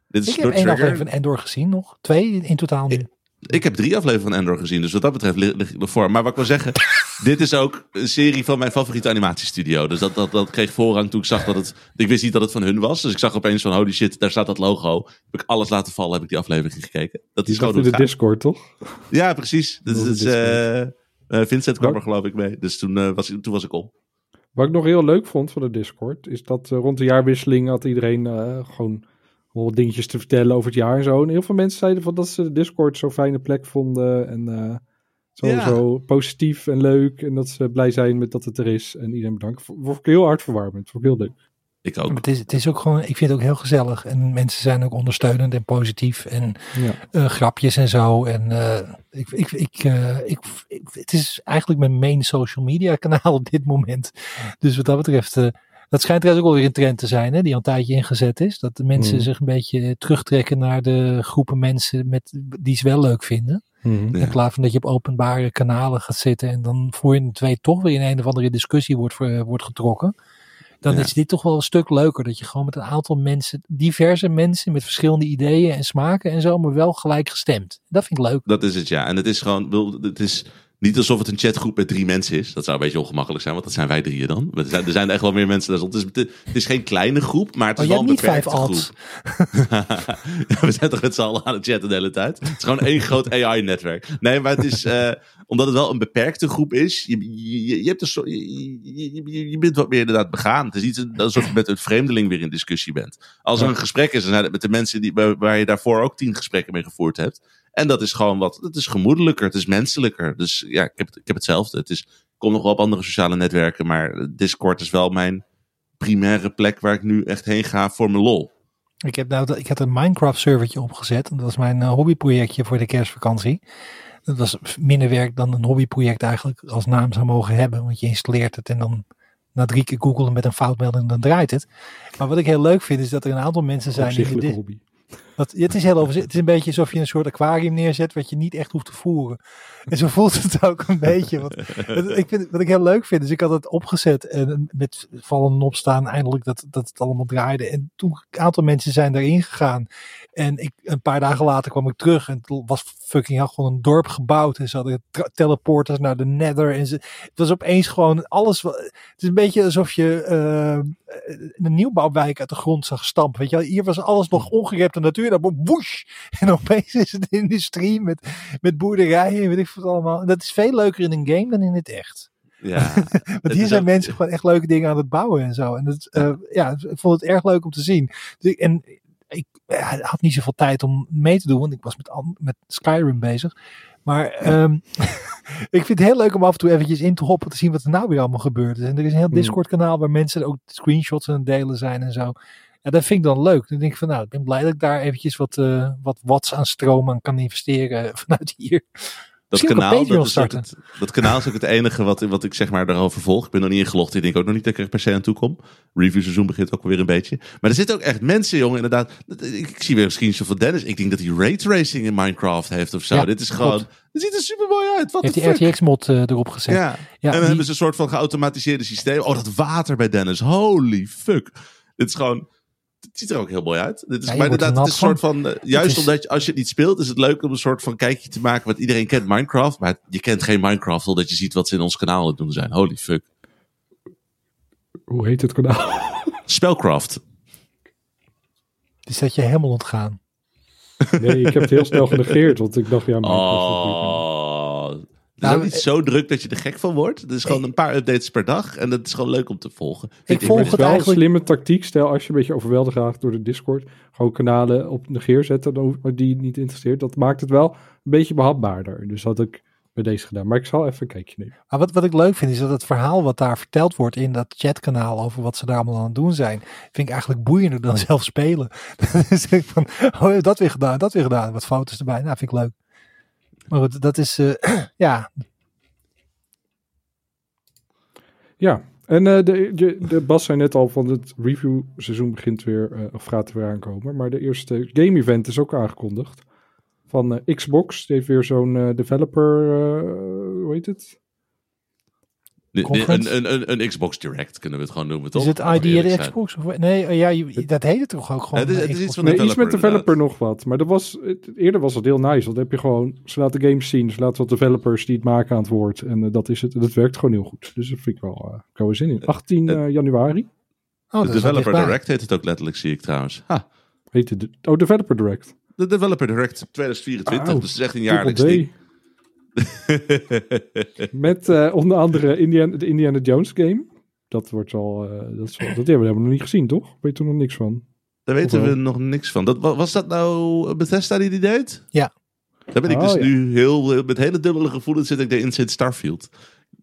dit is
Ik heb
door
één
Trigger.
aflevering van Endor gezien nog. Twee in totaal nu.
Ik heb drie afleveringen van Endor gezien, dus wat dat betreft lig ik ervoor. Maar wat ik wil zeggen, (laughs) dit is ook een serie van mijn favoriete animatiestudio. Dus dat, dat, dat kreeg voorrang toen ik zag dat het... Ik wist niet dat het van hun was, dus ik zag opeens van holy shit, daar staat dat logo. Heb ik alles laten vallen, heb ik die aflevering gekeken. Dat is gewoon
in de
gaat.
Discord, toch?
Ja, precies.
Dat is
eh, eh, Vincent kwam er geloof ik mee, dus toen, eh, was, toen was ik om.
Wat ik nog heel leuk vond van de Discord, is dat rond de jaarwisseling had iedereen eh, gewoon wel wat dingetjes te vertellen over het jaar en zo. En heel veel mensen zeiden van dat ze de Discord zo'n fijne plek vonden en eh, zo,
Ja.
zo positief en leuk. En dat ze blij zijn met dat het er is. En iedereen bedankt. Vond ik heel hartverwarmend. Vond ik heel leuk.
Ik ook.
het, is, het is ook gewoon, ik vind het ook heel gezellig. En mensen zijn ook ondersteunend en positief. En
Ja.
eh, grapjes en zo. En eh, ik, ik, ik, eh, ik, ik- het is eigenlijk mijn main social media kanaal op dit moment. Dus wat dat betreft, eh, dat schijnt trouwens ook wel weer een trend te zijn, hè, die al een tijdje ingezet is. Dat de mensen
Mm.
zich een beetje terugtrekken naar de groepen mensen met, die ze wel leuk vinden.
Mhm.
Ja.
In plaats van dat je op openbare kanalen gaat zitten en dan voor je het weet toch weer in een of andere discussie wordt, ver- wordt getrokken. Dan
Ja.
is dit toch wel een stuk leuker. Dat je gewoon met een aantal mensen, diverse mensen met verschillende ideeën en smaken en zo, maar wel gelijk gestemd. Dat vind ik leuk.
Dat is het, ja. En het is gewoon, wil- het is niet alsof het een chatgroep met drie mensen is. Dat zou een beetje ongemakkelijk zijn, want dat zijn wij drieën dan. Er zijn er zijn echt wel meer mensen. Het is, het is geen kleine groep, maar het
Oh,
is
je
wel een beperkte groep. (laughs) we zijn toch met z'n allen aan het chatten de hele tijd. Het is gewoon één groot AI-netwerk. Nee, maar het is, eh, omdat het wel een beperkte groep is, je, je, je, hebt een soort, je, je, je- je bent wat meer inderdaad begaan. Het is niet alsof je met een vreemdeling weer in discussie bent. Als er een gesprek is, dan zijn het met de mensen die, waar je daarvoor ook tien gesprekken mee gevoerd hebt. En dat is gewoon wat, het is gemoedelijker, het is menselijker. Dus ja, ik heb, ik heb hetzelfde. Het is, ik kom nog wel op andere sociale netwerken, maar Discord is wel mijn primaire plek waar ik nu echt heen ga voor mijn lol.
Ik, heb nou, ik had een Minecraft servertje opgezet. Dat was mijn eh, hobbyprojectje voor de kerstvakantie. Dat was minder werk dan een hobbyproject eigenlijk als naam zou mogen hebben. Want je installeert het en dan na drie keer googelen met een foutmelding, dan draait het. Maar wat ik heel leuk vind is dat er een aantal mensen zijn die...
Hobby.
Dat, het is heel overzicht. Het is een beetje alsof je een soort aquarium neerzet wat je niet echt hoeft te voeren. En zo voelt het ook een beetje. Ik vind, wat ik heel leuk vind, is ik had het opgezet en met vallen en opstaan eindelijk dat, dat het allemaal draaide. En toen een aantal mensen zijn daarin gegaan. En ik, een paar dagen later kwam ik terug en het was fucking gewoon een dorp gebouwd. En ze hadden teleporters naar de nether. En ze, het was opeens gewoon alles. Het is een beetje alsof je eh, een nieuwbouwwijk uit de grond zag stampen. Weet je, hier was alles nog ongerepte natuur. Dan woesh! (laughs) En opeens is het industrie met, met boerderijen. en Weet ik wat allemaal. En dat is veel leuker in een game dan in het echt.
Ja, (laughs)
Want hier zijn
ook-
mensen gewoon echt leuke dingen aan het bouwen en zo. En dat, eh, ja, ik vond het erg leuk om te zien. Dus ik, en ik ja, had niet zoveel tijd om mee te doen, want ik was met, met Skyrim bezig. Maar ehm, (laughs) ik vind het heel leuk om af en toe eventjes in te hoppen te zien wat er nou weer allemaal gebeurd is. En er is een heel
Hmm.
Discord kanaal waar mensen ook screenshots aan het delen zijn en zo. Ja, dat vind ik dan leuk. Dan denk ik van nou, ik ben blij dat ik daar eventjes wat, eh, wat watts aan stroom aan kan investeren (laughs) vanuit hier.
Dat
Misschien
kanaal, dat, is het, dat kanaal is ook het enige wat, wat ik zeg maar daarover volg. Ik ben nog niet ingelogd. Ik denk ook nog niet dat ik er per se aan toe kom. Review seizoen begint ook alweer een beetje. Maar er zitten ook echt mensen, jongen, inderdaad. Ik, ik zie weer een screenshot van Dennis. Ik denk dat hij raytracing in Minecraft heeft of zo.
Ja,
Dit is gewoon... Het ziet er super mooi uit. Wat
Heeft die? RTX-mod erop gezet.
Ja.
Ja,
en dan
die-
hebben ze een soort van geautomatiseerde systeem. Oh, dat water bij Dennis. Holy fuck. Dit is gewoon... Het ziet er ook heel mooi uit. Dit is,
Ja, je
maar
er
inderdaad, het is een soort van... eh, juist
is-
omdat je, als je het niet speelt, is het leuk om een soort van kijkje te maken. Want iedereen kent Minecraft. Maar je kent geen Minecraft, totdat je ziet wat ze in ons kanaal aan het doen zijn. Holy fuck.
Hoe heet het kanaal?
Spellcraft.
Dus dat je helemaal ontgaan.
Nee, ik heb het heel snel genegeerd, want ik dacht, ja, maar...
Oh. Het is
Nou,
ook niet zo druk dat je er gek van wordt. Het is gewoon een paar updates per dag. En dat is gewoon leuk om te volgen. Vind
volg het
wel een
eigenlijk-
slimme tactiek. Stel, als je een beetje overweldigd raakt door de Discord, gewoon kanalen op negeer zetten dan- die je niet interesseert. Dat maakt het wel een beetje behapbaarder. Dus dat had ik bij deze gedaan. Maar ik zal even een kijkje nemen.
Maar wat, wat ik leuk vind is dat het verhaal wat daar verteld wordt in dat chatkanaal over wat ze daar allemaal aan het doen zijn, vind ik eigenlijk boeiender dan zelf spelen. (laughs) dus ik van, oh dat weer gedaan, dat weer gedaan, wat foto's erbij. Nou, vind ik leuk. Maar goed, dat is, eh, (clears throat) ja,
Ja, en eh, de, de, de Bas zei net al van het review seizoen begint weer, eh, of gaat er weer aankomen. Maar de eerste game event is ook aangekondigd. Van Xbox, die heeft weer zo'n developer, hoe heet het?
Een, een, een, een Xbox Direct kunnen we het gewoon noemen, toch?
is het ID. Xbox? Of, nee, eh, ja, dat heet het toch ook gewoon?
Het is- het is iets van
Nee, iets met
developer,
developer nog wat. Maar dat was, het- eerder was het heel nice. Want dan heb je gewoon, ze laten games zien, ze laten wat developers die het maken aan het woord. En eh, dat is het. En dat werkt gewoon heel goed. Dus dat vind ik wel, uh, ik zin in. 18 eh, januari
Oh,
De
dat
Developer. Direct heet het ook letterlijk, zie ik trouwens. Ha,
heet het. de- Oh, Developer Direct.
de Developer Direct 2024,
Auw,
dus het is echt een jaarlijks ding. (laughs)
Met eh, onder andere Indiana, de Indiana Jones game. Dat wordt al, eh, dat, is dat hebben we nog niet gezien, toch? Weet je er nog niks van?
Daar weten
Of
we nog niks van. Dat, wa- was dat nou Bethesda die die deed?
Ja.
Daar ben ik
Oh,
dus
ja.
nu heel, met hele dubbele gevoelens zit ik erin sinds Starfield.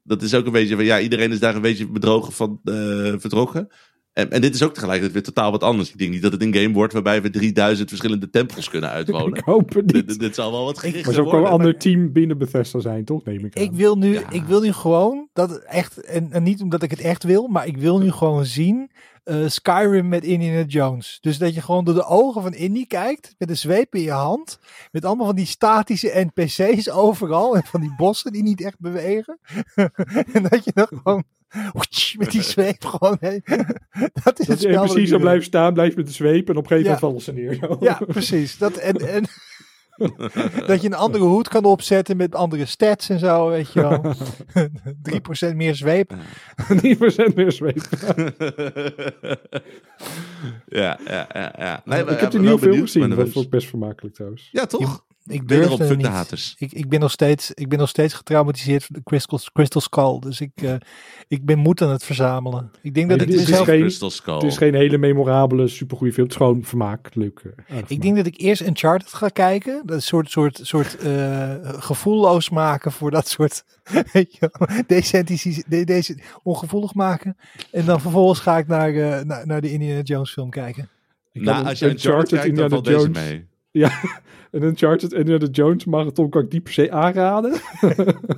Dat is ook een beetje van, ja, iedereen is daar een beetje bedrogen van eh, vertrokken. En, en dit is ook tegelijkertijd weer totaal wat anders. Ik denk niet dat het een game wordt waarbij we 3000 verschillende tempels kunnen uitwonen. (laughs)
Ik hoop het
dit,
niet.
dit zal wel wat gerichter
Maar zo kan een ander team binnen Bethesda zijn, toch? Neem ik aan.
Ik wil, nu,
Ja.
ik wil nu gewoon dat het echt, en, en niet omdat ik het echt wil, maar ik wil nu gewoon zien eh, Skyrim met Indiana Jones. Dus dat je gewoon door de ogen van Indy kijkt, met een zweep in je hand, met allemaal van die statische NPC's overal en van die bossen die niet echt bewegen. (laughs) en dat je dan gewoon (laughs) met die zweep gewoon heen. (laughs) Dat is het
Dat
spel
precies zo blijft staan, blijft met de zweep en op een gegeven
Ja.
moment vallen ze neer. zo.
Ja, precies. Dat, en, en, (laughs) dat je een andere hoed kan opzetten met andere stats en zo, weet je wel. 3% meer zweep.
Niet procent meer zweep.
ja, ja, ja. ja. Nee,
ik heb
wel
film
benieuwd,
gezien,
maar
dat vond ik best vermakelijk trouwens.
Ja, toch?
Ik het
de
niet. Ik, ik, ben nog steeds, ik ben nog steeds getraumatiseerd door de Crystal, Crystal Skull. Dus ik, eh, ik ben moed aan het verzamelen. Ik denk dat
Nee,
ik
dit
er
is geen-
Crystal Skull.
Het is geen hele memorabele, supergoeie film. Het is gewoon vermaak, leuk. eh,
Ik
vermaak.
denk dat ik eerst Uncharted ga kijken. Dat is soort, soort, soort eh, gevoelloos maken voor dat soort. (laughs) Weet je, wel, decentici- de- deze ongevoelig maken. En dan vervolgens ga ik naar, eh, naar, naar de Indiana Jones film kijken.
Ik
Nou,
kan
als je Uncharted kijkt, dan
Indiana
deze
Jones.
mee.
Ja, en Uncharted en de Jones marathon kan ik niet per se aanraden.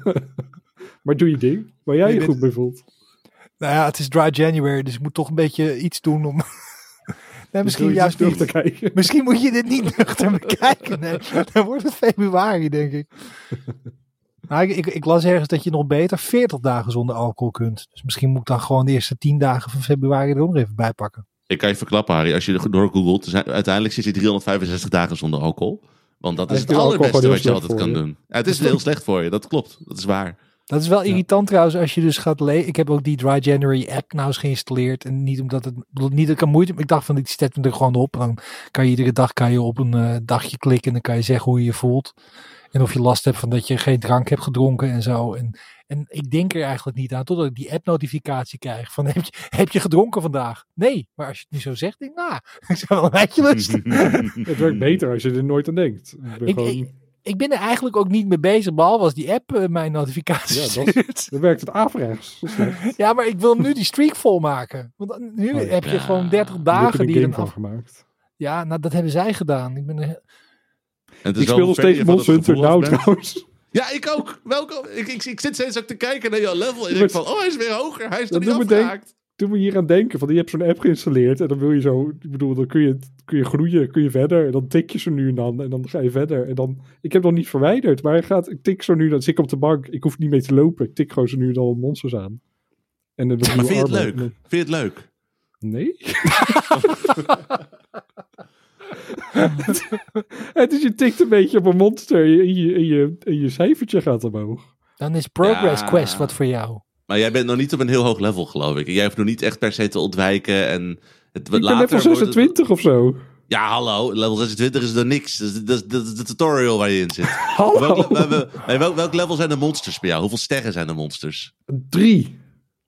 (laughs) maar doe je ding, waar jij je goed bij voelt.
Nou ja, het is dry January, dus ik moet toch een beetje iets doen om. (laughs) nee, misschien juist niet.
te kijken.
Misschien moet je dit niet nuchter bekijken. Nee, (laughs) dan wordt het februari, denk ik. Maar ik, ik, ik las ergens dat je nog beter 40 dagen zonder alcohol kunt. Dus misschien moet ik dan gewoon de eerste 10 dagen van februari er ook nog even bij pakken.
Ik kan je verklappen, Harry. Als je er door googelt, uiteindelijk zit je 365 dagen zonder alcohol. Want dat is het allerbeste wat je altijd kan
je.
doen. Ja, het is heel slecht voor je, dat klopt. Dat is waar.
Dat is wel irritant trouwens als je dus gaat lezen. Ik heb ook die Dry January app nou eens geïnstalleerd. En niet omdat het, niet dat ik er moeite Ik dacht van, ik zet me er gewoon op. En dan kan je iedere dag kan je op een eh, dagje klikken. En dan kan je zeggen hoe je je voelt. En of je last hebt van dat je geen drank hebt gedronken en zo. En, en ik denk er eigenlijk niet aan. Totdat ik die app notificatie krijg. Van (laughs) heb je, heb je gedronken vandaag? Nee. Maar als je het nu zo zegt, denk ik, nou, (laughs) ik zou wel een lusten. (laughs)
Het werkt beter als je er nooit aan denkt. Ik ben
Ik,
gewoon-
ik, ik ben er eigenlijk ook niet mee bezig, behalve als die app eh, mijn notificaties
Ja, dat-
stuurt.
Dan werkt het averechts.
Ja, maar ik wil nu die streak volmaken. Want nu
Oh ja.
heb je gewoon 30
Je hebt
dagen
er een
die je
game
dan
van
af...
gemaakt.
Ja, nou dat hebben zij gedaan. Ik ben er...
En het is
Ik speel nog steeds Monster nou trouwens.
Ja, ik ook. Welkom. Ik, ik, ik zit steeds ook te kijken naar jouw level. En ik denk van, oh, hij is weer hoger. Hij is er niet afgehaakt.
Toen we hier aan denken, van je hebt zo'n app geïnstalleerd en dan wil je zo, ik bedoel, dan kun je, kun je groeien, kun je verder en dan tik je zo nu en dan en dan ga je verder en dan, ik heb nog niet verwijderd, maar hij gaat, ik tik zo nu, dan zit ik op de bank, ik hoef niet mee te lopen, ik tik gewoon zo nu en dan monsters aan. En dan
Maar vind je het leuk? Vind je het leuk?
Nee. (laughs) (laughs) (laughs) het is, je tikt een beetje op een monster en je, en je, en je, cijfertje gaat omhoog.
Dan is Progress
Ja.
Quest wat voor jou.
Maar jij bent nog niet op een heel hoog level, geloof ik. Jij hoeft nog niet echt per se te ontwijken. En het,
Ik ben
later
level
wordt het-
26 of zo.
Ja, hallo. Level 26 is er niks. Dat is, dat, is- dat is de tutorial waar je in zit. (laughs)
Hallo.
Welk, welk level zijn de monsters bij jou? Hoeveel sterren zijn de monsters?
Drie.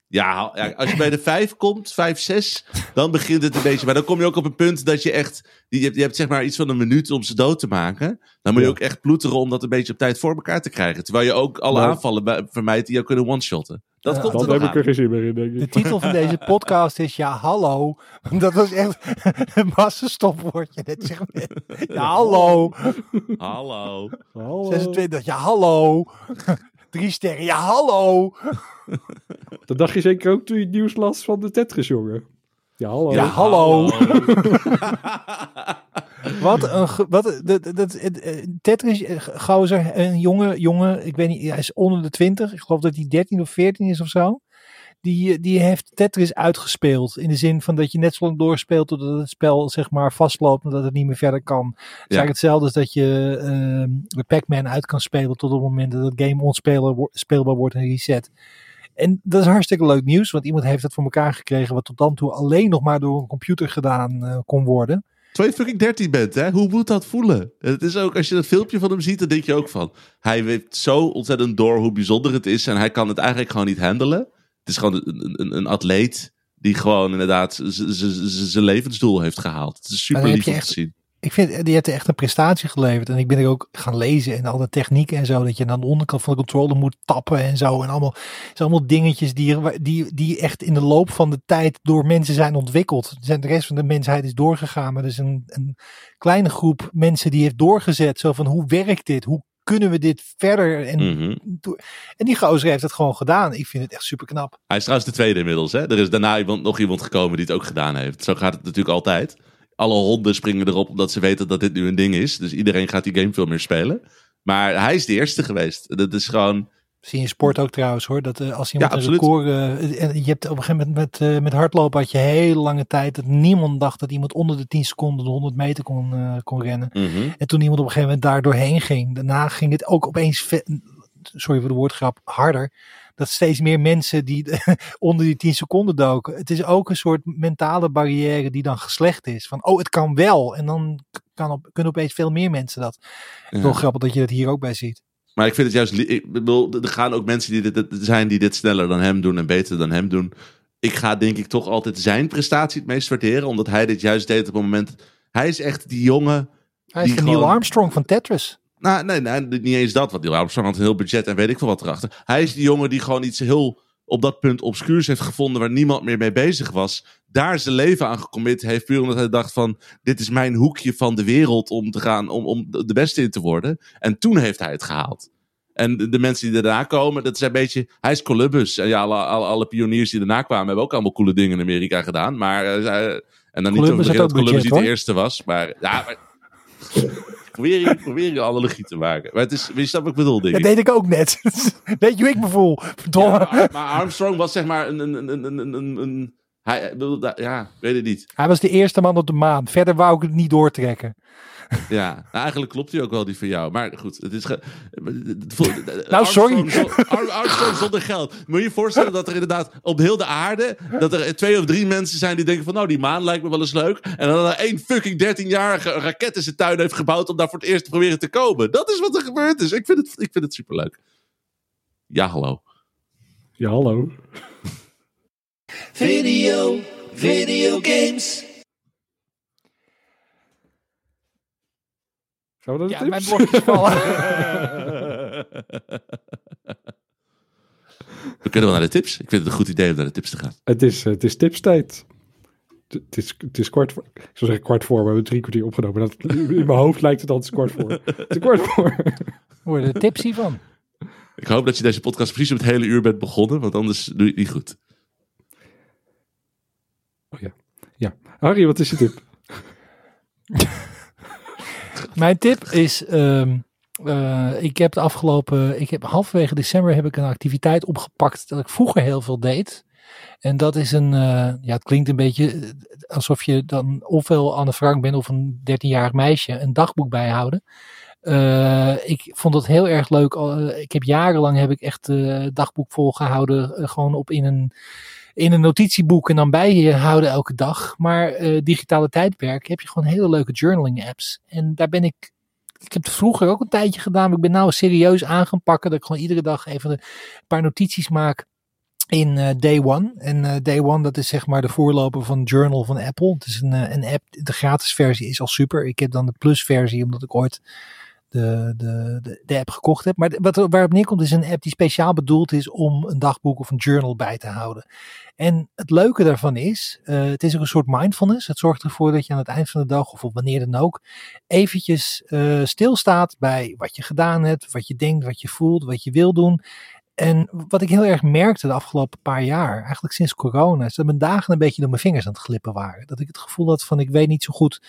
Ja, ja, als je bij de 5 komt, 5, 6, dan begint het een beetje. Maar dan kom je ook op een punt dat je echt. Je hebt, je hebt zeg maar iets van een minuut om ze dood te maken. Dan moet je
Ja.
ook echt ploeteren om dat een beetje op tijd voor elkaar te krijgen. Terwijl je ook alle
Nou.
aanvallen bij- vermijdt die jou kunnen one-shotten. Dat
Ja,
komt
Dan
er
heb
nog
ik er
aan.
geen zin meer in, denk
De
ik.
titel van deze podcast is Ja, hallo. (laughs) Dat was echt een massenstopwoordje net zeg maar. Ja, hallo.
Hallo.
Hallo.
26, ja, hallo. Drie sterren, ja, hallo. (laughs)
Dat dacht je zeker ook toen je het nieuws las van de Tetris, jongen. Ja, hallo.
Ja, hallo. (laughs) Wat een. Wat, dat, dat, eh, Tetris, eh, gozer, een jonge, jonge, ik weet niet, hij is onder de 20. Ik geloof dat hij 13 of 14 is of zo. Die, die heeft Tetris uitgespeeld. In de zin van dat je net zo lang doorspeelt totdat het spel zeg maar vastloopt en dat het niet meer verder kan. Het is eigenlijk hetzelfde als dat je ehm, Pac-Man uit kan spelen tot op het moment dat het game onspeelbaar wo- speelbaar wordt en reset. En dat is hartstikke leuk nieuws, want iemand heeft het voor elkaar gekregen wat tot dan toe alleen nog maar door een computer gedaan eh, kon worden.
Terwijl je fucking 13 bent, hè? Hoe moet dat voelen? Het is ook, als je dat filmpje van hem ziet, dan denk je ook van... Hij weet zo ontzettend door hoe bijzonder het is en hij kan het eigenlijk gewoon niet handelen. Het is gewoon een, een, een atleet die gewoon inderdaad zijn levensdoel heeft gehaald. Het is super lief om te zien.
Ik vind, die heeft echt een prestatie geleverd. En ik ben er ook gaan lezen en al de technieken en zo. Dat je aan de onderkant van de controller moet tappen en zo. En allemaal, zijn allemaal dingetjes die, die, die echt in de loop van de tijd door mensen zijn ontwikkeld. Zijn- De rest van de mensheid is doorgegaan. Maar er is een, een kleine groep mensen die heeft doorgezet. Zo van, hoe werkt dit? Hoe kunnen we dit verder? En, en die gozer heeft het gewoon gedaan. Ik vind het echt super knap.
Hij is trouwens de tweede inmiddels. Hè? Er is daarna iemand, nog iemand gekomen die het ook gedaan heeft. Zo gaat het natuurlijk altijd. Alle honden springen erop omdat ze weten dat dit nu een ding is. Dus iedereen gaat die game veel meer spelen. Maar hij is de eerste geweest. Dat is gewoon...
Zie je in sport ook trouwens hoor. Dat eh, als iemand
Ja,
een record. eh, en je hebt op een gegeven moment met, eh, met hardlopen had je hele lange tijd dat niemand dacht dat iemand onder de 10 seconden de 100 meter kon, kon rennen.
Mhm.
En toen iemand op een gegeven moment daar doorheen ging. Daarna ging het ook opeens. Sorry voor de woordgrap, harder. Dat steeds meer mensen die (laughs) onder die 10 seconden doken. Het is ook een soort mentale barrière die dan geslecht is. Van, oh, het kan wel. En dan kan op, kunnen opeens veel meer mensen dat.
Ja.
Wel grappig dat je dat hier ook bij ziet.
Maar ik vind het juist. Ik bedoel, er gaan ook mensen die dit, zijn die dit sneller dan hem doen en beter dan hem doen. Ik ga denk ik toch altijd zijn prestatie het meest waarderen, omdat hij dit juist deed op het moment. Hij is echt die jongen.
Hij is
Die
Neil Armstrong van Tetris.
Nou, nee, nee, niet eens dat. Want Neil Armstrong had een heel budget en weet ik veel wat erachter. Hij is die jongen die gewoon iets heel op dat punt obscuurs heeft gevonden waar niemand meer mee bezig was. Daar zijn leven aan gecommit heeft, puur omdat hij dacht van, dit is mijn hoekje van de wereld om te gaan, om, om de beste in te worden. En toen heeft hij het gehaald. En de, de mensen die daarna komen, dat is een beetje, hij is Columbus. En ja, alle, alle, alle pioniers die daarna kwamen hebben ook allemaal coole dingen in Amerika gedaan. Maar, eh, zij- en dan niet over
had
dat Columbus
budget,
niet de eerste was. Maar ja, maar, (laughs) probeer, je, probeer je analogie te maken. Maar het is, je snapt wat ik bedoel, denk
Dat deed ik ook net. (laughs) Weet je hoe ik me voel? Verdomme.
Ja, maar, maar Armstrong was zeg maar een. een, een, een, een, een, een- hij, da- ja, weet het niet.
Hij was de eerste man op de maan. Verder wou ik het niet doortrekken.
Ja, nou, eigenlijk klopt hij ook wel die van jou. Maar goed, het is. Ge... het voelt- (laughs)
Nou, sorry.
Armstrong zo- Ar- Armstrong zonder geld. Moet je je voorstellen dat er inderdaad op heel de aarde. dat er twee of drie mensen zijn die denken van. Nou, die maan lijkt me wel eens leuk. En dan er één fucking 13-jarige een raket in zijn tuin heeft gebouwd. om daar voor het eerst te proberen te komen. Dat is wat er gebeurd is. Ik vind het, ik vind het superleuk. Ja, hallo.
Ja, hallo.
Video, video games.
Gaan we naar de
Ja, mijn
tips?
blokjes vallen.
We kunnen wel naar de tips. Ik vind het een goed idee om naar de tips te gaan.
Het is, het is tipstijd. Het het is, het is kwart voor. Ik zou zeggen kwart voor, we hebben drie kwartier opgenomen. Dat, in mijn hoofd lijkt het altijd kwart voor. Het is kwart voor.
Worden er tipsy van.
Ik hoop dat je deze podcast precies op het hele uur bent begonnen, want anders doe je het niet goed.
Harry, wat is je tip? (laughs)
Mijn tip is, ehm, eh, ik heb de afgelopen, ik heb halverwege december heb ik een activiteit opgepakt dat ik vroeger heel veel deed. En dat is een, eh, ja het klinkt een beetje eh, alsof je dan ofwel Anne Frank bent of een 13-jarig meisje, een dagboek bijhouden. Ik vond het heel erg leuk. ik heb jarenlang heb ik echt dagboek volgehouden, eh, gewoon op in een in een notitieboek en dan bij je houden elke dag. Maar eh, digitale tijdperk heb je gewoon hele leuke journaling apps. En daar ben ik. Ik heb het vroeger ook een tijdje gedaan, maar ik ben nou serieus aan gaan pakken. Dat ik gewoon iedere dag even een paar notities maak in eh, Day One. En eh, Day One, dat is zeg maar de voorloper van Journal van Apple. Het is een, een app, de gratis versie is al super. Ik heb dan de plus versie, omdat ik ooit de, de, de, app gekocht heb. Maar wat waarop neerkomt is een app die speciaal bedoeld is om een dagboek of een journal bij te houden. En het leuke daarvan is, eh, het is ook een soort mindfulness. Het zorgt ervoor dat je aan het eind van de dag of op wanneer dan ook eventjes eh, stilstaat bij wat je gedaan hebt, wat je denkt, wat je voelt, wat je wil doen. En wat ik heel erg merkte de afgelopen paar jaar, eigenlijk sinds corona, is dat mijn dagen een beetje door mijn vingers aan het glippen waren. Dat ik het gevoel had van ik weet niet zo goed,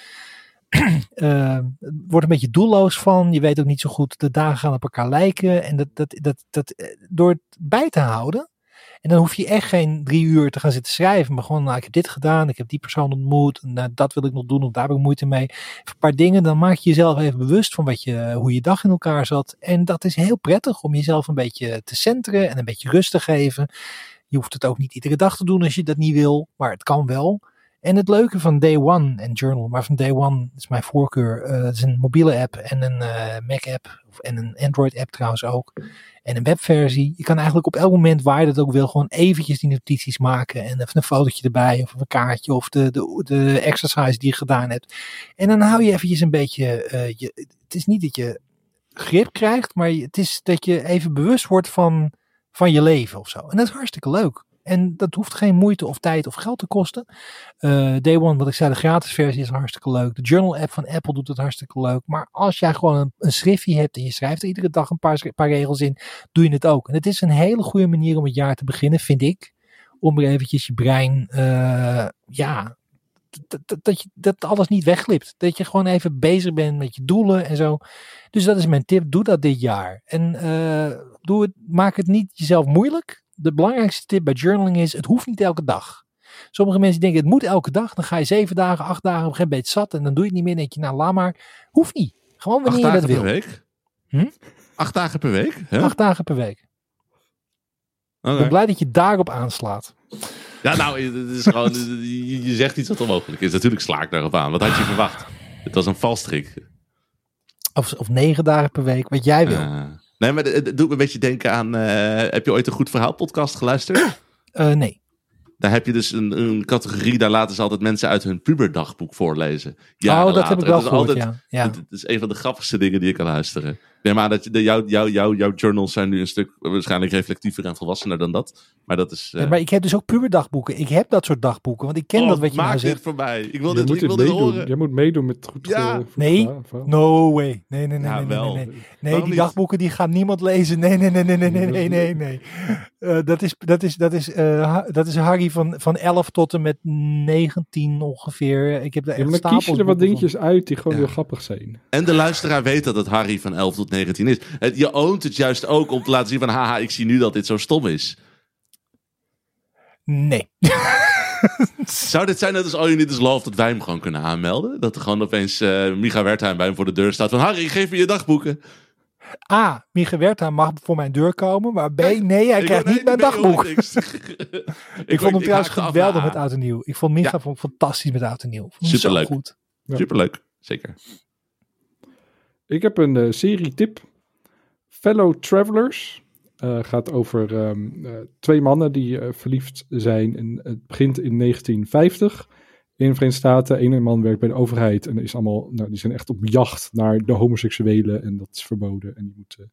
het (clears throat) wordt een beetje doelloos van. Je weet ook niet zo goed, de dagen gaan op elkaar lijken. En dat, dat, dat, dat, eh, door het bij te houden, en dan hoef je echt geen drie uur te gaan zitten schrijven. Maar gewoon, nou, ik heb dit gedaan. Ik heb die persoon ontmoet. Nou, dat wil ik nog doen. Of daar heb ik moeite mee. Een paar dingen. Dan maak je jezelf even bewust van wat je, hoe je dag in elkaar zat. En dat is heel prettig om jezelf een beetje te centeren. En een beetje rust te geven. Je hoeft het ook niet iedere dag te doen als je dat niet wil. Maar het kan wel. En het leuke van Day One en Journal, maar van Day One is mijn voorkeur. eh, het is een mobiele app en een eh, Mac app. Of, en een Android app trouwens ook. En een webversie. Je kan eigenlijk op elk moment waar je dat ook wil, gewoon eventjes die notities maken. En even een fotootje erbij, of een kaartje, of de, de, de exercise die je gedaan hebt. En dan hou je eventjes een beetje. eh, je, het is niet dat je grip krijgt, maar het is dat je even bewust wordt van, van je leven of zo. En dat is hartstikke leuk. En dat hoeft geen moeite of tijd of geld te kosten. Eh, Day One, wat ik zei, de gratis versie is hartstikke leuk. De Journal app van Apple doet het hartstikke leuk. Maar als jij gewoon een, een schriftje hebt en je schrijft er iedere dag een paar, paar regels in, doe je het ook. En het is een hele goede manier om het jaar te beginnen, vind ik. Om er eventjes je brein, eh, ja, dat, je, dat alles niet wegglipt. Dat je gewoon even bezig bent met je doelen en zo. Dus dat is mijn tip. Doe dat dit jaar. En eh, doe het, maak het niet jezelf moeilijk. De belangrijkste tip bij journaling is, het hoeft niet elke dag. Sommige mensen denken, het moet elke dag. Dan ga je zeven dagen, acht dagen, op een gegeven moment zat. En dan doe je het niet meer. Dan denk je, nou laat maar. Hoeft niet. Gewoon
Acht
wanneer je
dagen
dat
per
wil.
week?
Hm?
Acht dagen per week? Hè?
Acht dagen per week. Ik ben blij dat je daarop aanslaat.
Ja, nou, het is gewoon, je, zegt iets wat onmogelijk is. Natuurlijk sla ik daarop aan. Wat had je verwacht? Het was een valstrik.
Of, of negen dagen per week, wat jij wil.
Eh, nee, maar het, doet me een beetje denken aan... eh, heb je ooit een Goed Verhaal podcast geluisterd? (clears throat)
Eh, nee.
Daar heb je dus een, een categorie, daar laten ze altijd mensen uit hun puberdagboek voorlezen. Jaren
oh, dat
later.
heb ik wel gehoord,
altijd-
ja. ja.
Het, het is een van de grappigste dingen die je kan luisteren. Nee, maar dat, de, jou, jou, jou, jouw journals zijn nu een stuk waarschijnlijk reflectiever en volwassener dan dat. Maar dat is. Eh,
maar ik heb dus ook puberdagboeken. Ik heb dat soort dagboeken, want ik ken
oh,
dat wat je
maakt
nou zegt.
dit voor mij. Ik wil
je
dit, ik wil horen.
Je moet meedoen met goed.
Ja.
Eh,
nee, no way. Nee, nee, nee, nee, nee, nee, nee. die dagboeken die gaat niemand lezen. Nee, nee, nee, nee, nee, nee, nee, nee. Eh, dat is, dat is, dat is, dat is Harry van, van 11 tot en met 19 ongeveer. Ik heb
daar
echt
maar kies je er wat dingetjes uit die gewoon heel grappig zijn.
En de luisteraar weet dat het Harry van 11 tot 19 is. Het, je oont het juist ook om te laten zien van... Haha, ik zie nu dat dit zo stom is.
Nee. (laughs)
Zou dit zijn net als All You Need Is Love dat wij hem gewoon kunnen aanmelden? Dat er gewoon opeens eh Micha Wertheim bij hem voor de deur staat van... Harry, geef me je dagboeken.
A. Mieke Wertha mag voor mijn deur komen. Maar B. Nee, hij
Ik
krijgt niet mijn dagboek. (laughs) Ik, vond hem trouwens geweldig met. Oud en Nieuw. Ik vond Micha
Ja.
fantastisch met Oud en Nieuw.
Superleuk.
Goed.
Ja.
Superleuk, zeker.
Ik heb een eh, serie tip. Fellow Travelers. Eh, gaat over ehm, eh, twee mannen die verliefd zijn. Het begint in 1950. in de Verenigde Staten. Een man werkt bij de overheid en is allemaal, nou, die zijn echt op jacht naar de homoseksuelen. En dat is verboden. En die moet eh,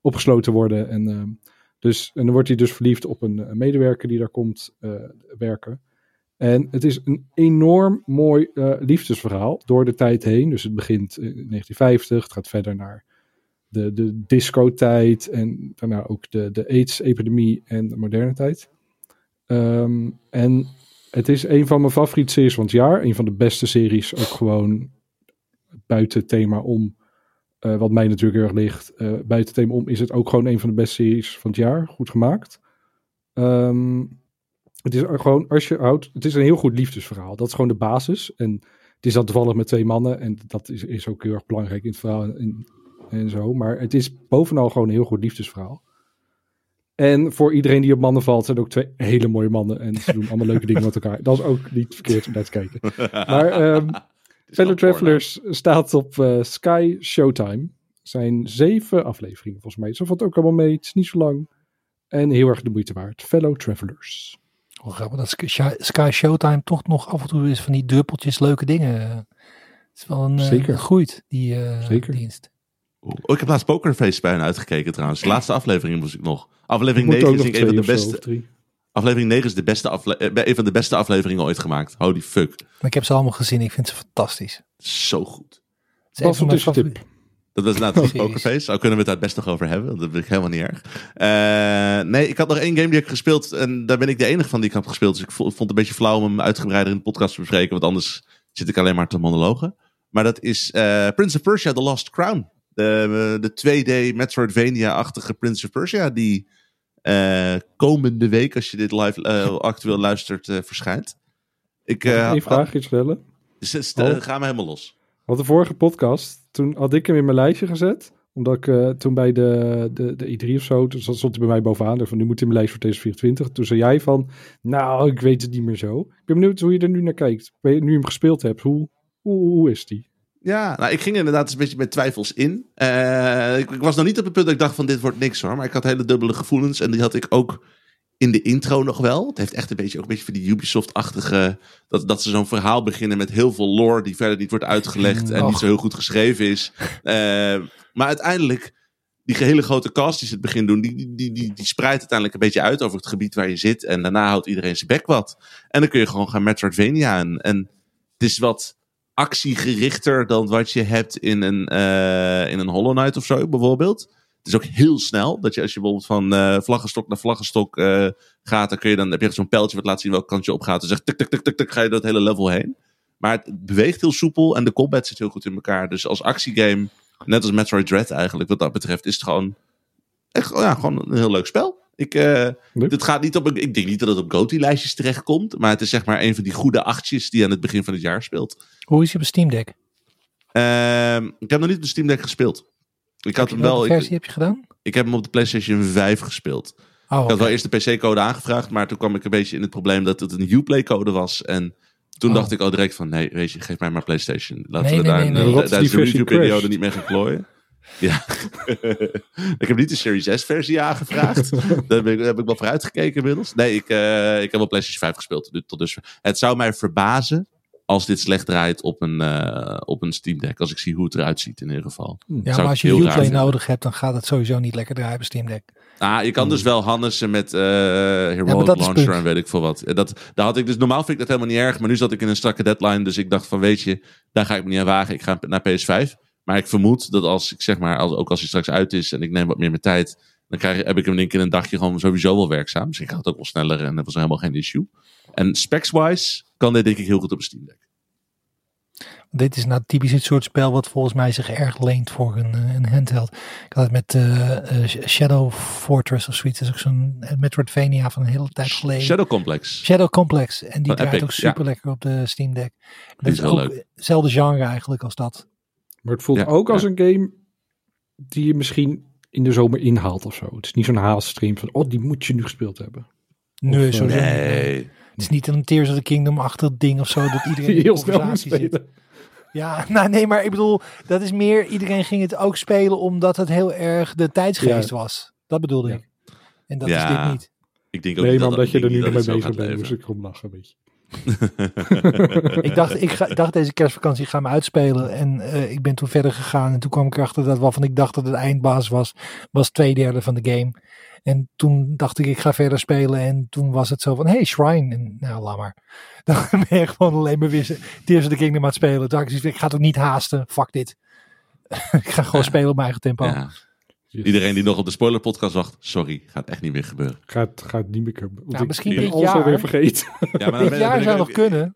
opgesloten worden. En, ehm, dus, en dan wordt hij dus verliefd op een, een medewerker die daar komt werken. En het is een enorm mooi eh, liefdesverhaal door de tijd heen. Dus het begint in 1950, het gaat verder naar de, de disco-tijd en daarna ook de, de AIDS-epidemie en de moderne tijd. Ehm, en het is een van mijn favoriete series van het jaar. Een van de beste series, ook gewoon buiten thema om. eh, wat mij natuurlijk heel erg ligt. eh, buiten thema om is het ook gewoon een van de beste series van het jaar. Goed gemaakt. Ehm, het is gewoon, als je houdt, het is een heel goed liefdesverhaal. Dat is gewoon de basis. En het is dan toevallig met twee mannen. En dat is, is ook heel erg belangrijk in het verhaal en, en zo. Maar het is bovenal gewoon een heel goed liefdesverhaal. En voor iedereen die op mannen valt, zijn ook twee hele mooie mannen. En ze doen allemaal leuke dingen met elkaar. Dat is ook niet verkeerd om naar te kijken. Maar (laughs) ehm Fellow Travelers staat op eh, Sky Showtime. Er zijn zeven afleveringen volgens mij. Zo valt het ook allemaal mee. Het is niet zo lang. En heel erg de moeite waard. Fellow Travelers.
Dat Sky Showtime toch nog af en toe is van die druppeltjes leuke dingen. Het is wel een eh,
Zeker.
groeit, die eh,
Zeker.
dienst.
Oh, ik heb laatst Pokerface bij hen uitgekeken trouwens. De laatste aflevering moest ik nog. Aflevering
Moet
9
ook
is
nog
een van de beste. Aflevering 9 is de beste afle eh, een van de beste afleveringen ooit gemaakt. Holy fuck.
Maar ik heb ze allemaal gezien. Ik vind ze fantastisch.
Zo goed.
Het is
Pas
een
tussentip.
Dat was inderdaad
Series.
Pokerface. Daar kunnen we het daar best nog over hebben. Dat vind ik helemaal niet erg. Eh, nee, ik had nog één game die ik gespeeld. En daar ben ik de enige van die ik heb gespeeld. Dus ik vo- vond het een beetje flauw om hem uitgebreider in de podcast te bespreken. Want anders zit ik alleen maar te monologen. Maar dat is eh, Prince of Persia The Lost Crown. De, de 2D Metroidvania-achtige Prince of Persia. Die eh, komende week, als je dit live actueel luistert, verschijnt. Ik,
Mag ik vraagje stellen?
Dus,
Oh.
ga maar helemaal los.
Want de vorige podcast, toen had ik hem in mijn lijstje gezet. Omdat ik eh, toen bij de, de, de E3 of zo, toen stond hij bij mij bovenaan. Dus van, nu moet hij in mijn lijst voor 2024. Toen zei jij van, nou, ik weet het niet meer zo. Ik ben benieuwd hoe je er nu naar kijkt. Nu je hem gespeeld hebt, hoe, hoe, hoe is die?
Ja, nou, ik ging inderdaad een beetje met twijfels in. Eh, ik, ik was nog niet op het punt dat ik dacht van dit wordt niks hoor. Maar ik had hele dubbele gevoelens. En die had ik ook in de intro nog wel. Het heeft echt een beetje, ook een beetje van die Ubisoft-achtige... Dat, dat ze zo'n verhaal beginnen met heel veel lore... die verder niet wordt uitgelegd en
Och.
niet zo heel goed geschreven is. (laughs) Eh, maar uiteindelijk, die hele grote cast die ze het begin doen... Die, die, die, die, spreidt uiteindelijk een beetje uit over het gebied waar je zit. En daarna houdt iedereen zijn bek wat. En dan kun je gewoon gaan Metroidvania. En, en het is wat actiegerichter dan wat je hebt in een, eh, in een Hollow Knight of zo bijvoorbeeld. Het is ook heel snel. Dat je als je bijvoorbeeld van eh vlaggenstok naar vlaggenstok eh, gaat, dan kun je dan heb je zo'n pijltje wat laat zien welke kant je op gaat. Dus echt tuk, tuk, tuk, tuk, tuk, ga je door het hele level heen. Maar het beweegt heel soepel en de combat zit heel goed in elkaar. Dus als actiegame, net als Metroid Dread eigenlijk, wat dat betreft, is het gewoon echt ja, gewoon een heel leuk spel. Ik, eh, dit gaat niet op, ik denk niet dat het op GOTY-lijstjes terechtkomt, maar het is zeg maar een van die goede achtjes die aan het begin van het jaar speelt.
Hoe is hij op een Steam Deck?
Ehm, ik heb nog niet op de Steam Deck gespeeld. Ik had hem
Welke
wel.
versie
Ik,
heb je gedaan?
ik heb hem op de PlayStation 5 gespeeld.
Oh,
Ik had wel eerst de PC-code aangevraagd, maar toen kwam ik een beetje in het probleem dat het een Uplay-code was. En toen
Oh.
dacht ik al direct van, nee, weet je, geef mij maar PlayStation. Laten
Nee,
we
nee,
daar
nee, nee.
eh, tijdens de
versie
review-periode
crashed?
niet mee gaan klooien. (laughs) Ja. (laughs) ik heb niet de Series S-versie aangevraagd. (laughs) Daar heb ik, daar heb ik wel voor uitgekeken inmiddels. Nee, ik, eh, ik heb op PlayStation 5 gespeeld tot- tot dusver. Het zou mij verbazen als dit slecht draait op een, eh, op een Steam Deck. Als ik zie hoe het eruit ziet in ieder geval.
Ja,
Zou
maar als je Uplay nodig hebt, dan gaat het sowieso niet lekker draaien op Steam Deck.
Ah, je kan dus wel Hannessen met eh Heroic Launcher en weet ik veel wat. Eh, Dat, daar had ik dus, normaal vind ik dat helemaal niet erg, maar nu zat ik in een strakke deadline, dus ik dacht van weet je, daar ga ik me niet aan wagen. Ik ga naar PS5. Maar ik vermoed dat als ik zeg maar, als, ook als hij straks uit is en ik neem wat meer mijn tijd, dan krijg, heb ik hem denk ik in een dagje gewoon sowieso wel werkzaam. Dus ik ga het ook wel sneller en dat was helemaal geen issue. En specs-wise kan dit denk ik heel goed op een Steam Deck.
Dit is nou typisch het soort spel wat volgens mij zich erg leent voor een, eh, een handheld. Ik had het met eh, eh, Shadow Fortress of zoiets. Dat is ook zo'n Metroidvania van een hele tijd geleden.
Shadow Complex.
Shadow Complex. En die
Van
draait
Epic,
ook super lekker op de Steam Deck. Dat
is
is
heel
ook
leuk.
hetzelfde genre eigenlijk als dat.
Maar het voelt
Ja,
ook als een game die je misschien in de zomer inhaalt of zo. Het is niet zo'n haaststream van, oh, die moet je nu gespeeld hebben.
Nee,
Of,
niet.
Nee.
Het is niet een Tears of the Kingdom achter ding of zo. Dat (laughs) iedereen in de conversatie zit. Ja, nou nee, maar ik bedoel, dat is meer, iedereen ging het ook spelen omdat het heel erg de tijdsgeest was. Dat bedoelde
Ja.
ik. En dat
Ja.
is dit niet.
Ik denk ook
Nee,
niet
maar
dat,
omdat je er nu mee bezig bent,
leven.
moest ik erom lachen een beetje. (laughs)
ik, dacht, ik, ga, ik dacht deze kerstvakantie ga me uitspelen. En eh, ik ben toen verder gegaan. En toen kwam ik erachter dat waarvan ik dacht dat het eindbaas was, was twee derde van de game. En toen dacht ik, ik ga verder spelen. En toen was het zo van, hey, Shrine. En nou, laat maar. (laughs) Dan ben je gewoon alleen maar weer Tears of the Kingdom aan het spelen. Toen dacht ik, ik ga het ook niet haasten. Fuck dit. (laughs) ik ga gewoon spelen op mijn eigen tempo.
Ja. Iedereen die nog op de spoiler podcast wacht, sorry, gaat echt niet meer gebeuren.
Gaat, gaat niet meer komen. Want
Nou,
ik
misschien
ben
dit
alles alweer
jaar.
vergeten.
Ja, maar
Dit jaar zou nog kunnen.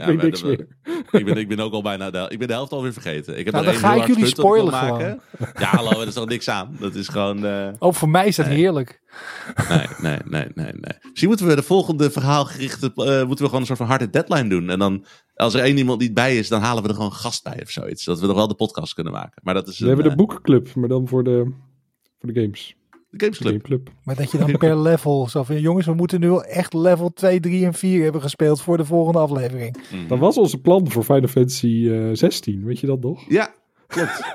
Ik weet niks meer.
Ik ben, ik ben ook al bijna de, ik ben de helft alweer vergeten. Ik heb
Nou, dan ga ik jullie spoilen
maken. Ja, hallo, er is toch niks aan. Dat is gewoon... eh,
Oh, voor mij is dat
Nee.
heerlijk.
nee, nee, nee, nee, nee. Misschien moeten we de volgende verhaalgerichte... eh, moeten we gewoon een soort van harde deadline doen. En dan, als er één iemand niet bij is, dan halen we er gewoon gast bij of zoiets. Dat we nog wel de podcast kunnen maken. Maar dat is
We
een,
hebben de
eh,
boekenclub, maar dan voor de, voor de games.
De
gameclub.
Maar dat je dan per level zo van, jongens, we moeten nu wel echt level 2, 3 en 4 hebben gespeeld voor de volgende aflevering.
Mhm.
Dat was onze plan voor Final Fantasy eh 16, weet je dat nog?
Ja, klopt. (laughs)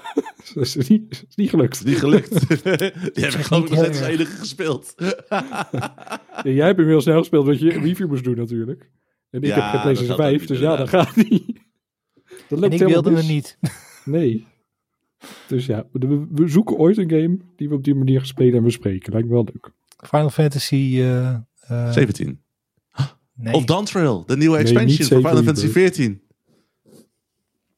Dat is niet, is niet gelukt.
Niet gelukt. (laughs) Die heb ik geloof ik nog steeds enige gespeeld.
Ja, jij hebt inmiddels snel gespeeld, want je review moest doen natuurlijk. En ik
Ja,
heb geen PlayStation
gaat ook
5,
niet,
dus ja, (laughs) dat gaat niet. Dat
En
loopt
ik wilde het niet.
Nee. Dus ja, we, we zoeken ooit een game die we op die manier spelen en bespreken. Lijkt me wel leuk.
Final Fantasy... eh, eh,
17.
nee,
Of Dawn Trail, de nieuwe
Nee,
expansion
zeven
Final Fantasy
Rebirth.
14.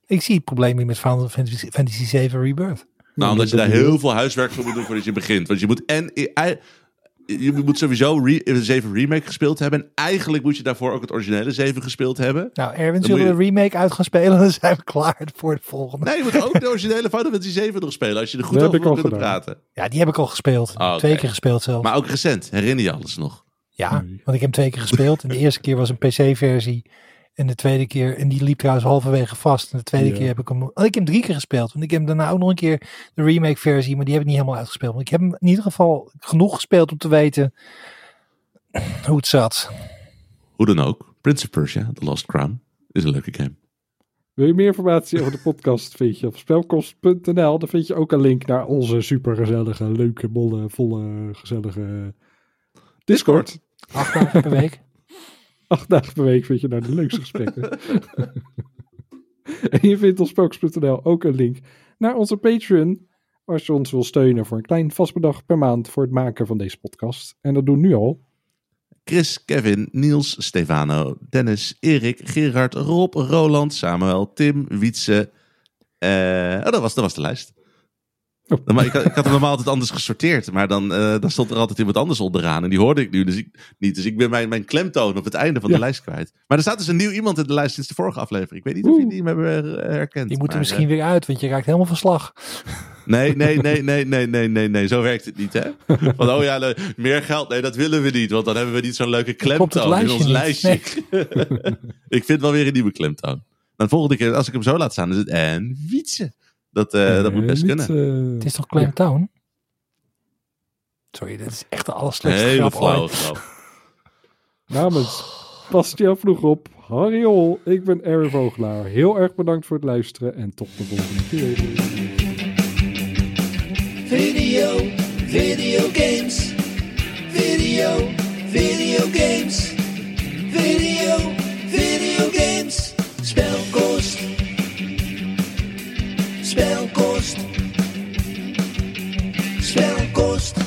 ik zie het probleem niet met Final Fantasy, Fantasy 7 Rebirth.
Nou, omdat je daar heel veel huiswerk voor moet doen voordat je begint. Want je moet en je, je moet sowieso re, de 7 remake gespeeld hebben. En eigenlijk moet je daarvoor ook het originele 7 gespeeld hebben.
Nou, Erwin,
Dan
zullen we de remake uit gaan spelen? (laughs) Dan zijn we klaar voor de volgende.
Nee, je moet ook de originele Final Fantasy 7 nog spelen. Als je er goed
Dat
over wil kunnen
gedaan.
praten.
Ja, die heb ik al gespeeld.
Oh.
Twee keer gespeeld zelfs.
Maar ook recent. Herinner je alles nog?
ja, want ik heb hem twee keer gespeeld. En de eerste keer was een PC-versie. En de tweede keer, en die liep trouwens halverwege vast. En de tweede
Ja.
keer heb ik hem, oh, ik heb hem drie keer gespeeld. Want ik heb hem daarna ook nog een keer de remake versie, maar die heb ik niet helemaal uitgespeeld. Want ik heb hem in ieder geval genoeg gespeeld om te weten hoe het zat.
Hoe dan ook. Prince of Persia, The Lost Crown, is een leuke game.
Wil je meer informatie over de podcast? Vind je op spelkost.nl. Dan vind je ook een link naar onze supergezellige, leuke, bolle, volle, gezellige Discord.
Acht dagen per week.
Acht dagen per week vind je naar de leukste gesprekken. (laughs) en je vindt op spelkost.nl ook een link naar onze Patreon. Als je ons wil steunen voor een klein vast bedrag per maand voor het maken van deze podcast. En dat doen nu al.
Chris, Kevin, Niels, Stefano, Dennis, Erik, Gerard, Rob, Roland, Samuel, Tim, Wietse. eh, oh, dat was, dat was de lijst.
Oh.
Maar ik, ik, had hem normaal altijd anders gesorteerd. Maar dan, eh, dan stond er altijd iemand anders onderaan. En die hoorde ik nu dus ik, niet. Dus ik ben mijn, mijn klemtoon op het einde van de lijst kwijt. Maar er staat dus een nieuw iemand in de lijst sinds de vorige aflevering. Ik weet niet of jullie hem hebben herkend.
Die moet
er
misschien eh, weer uit, want je raakt helemaal van slag. (laughs)
Nee, nee, nee, nee, nee, nee, nee, nee. Zo werkt het niet, hè? Want oh ja, meer geld. Nee, dat willen we niet. Want dan hebben we niet zo'n leuke klemtoon in ons
lijstje. (laughs)
Ik vind wel weer een nieuwe klemtoon. Dan volgende keer, als ik hem zo laat staan, is het en wietsen. Dat, nee, dat moet best
niet,
kunnen.
Eh,
het is toch Clamtown? Oh town? Sorry, dit is echt de allerslechtste
Hele
grap
flauwe (laughs)
Namens vroeg op, Harry Hol, ik ben Erwin Vogelaar. Heel erg bedankt voor het luisteren en tot de volgende keer.
Video, video games. Video, video games. Video, video games. Spel snel kost. Snel.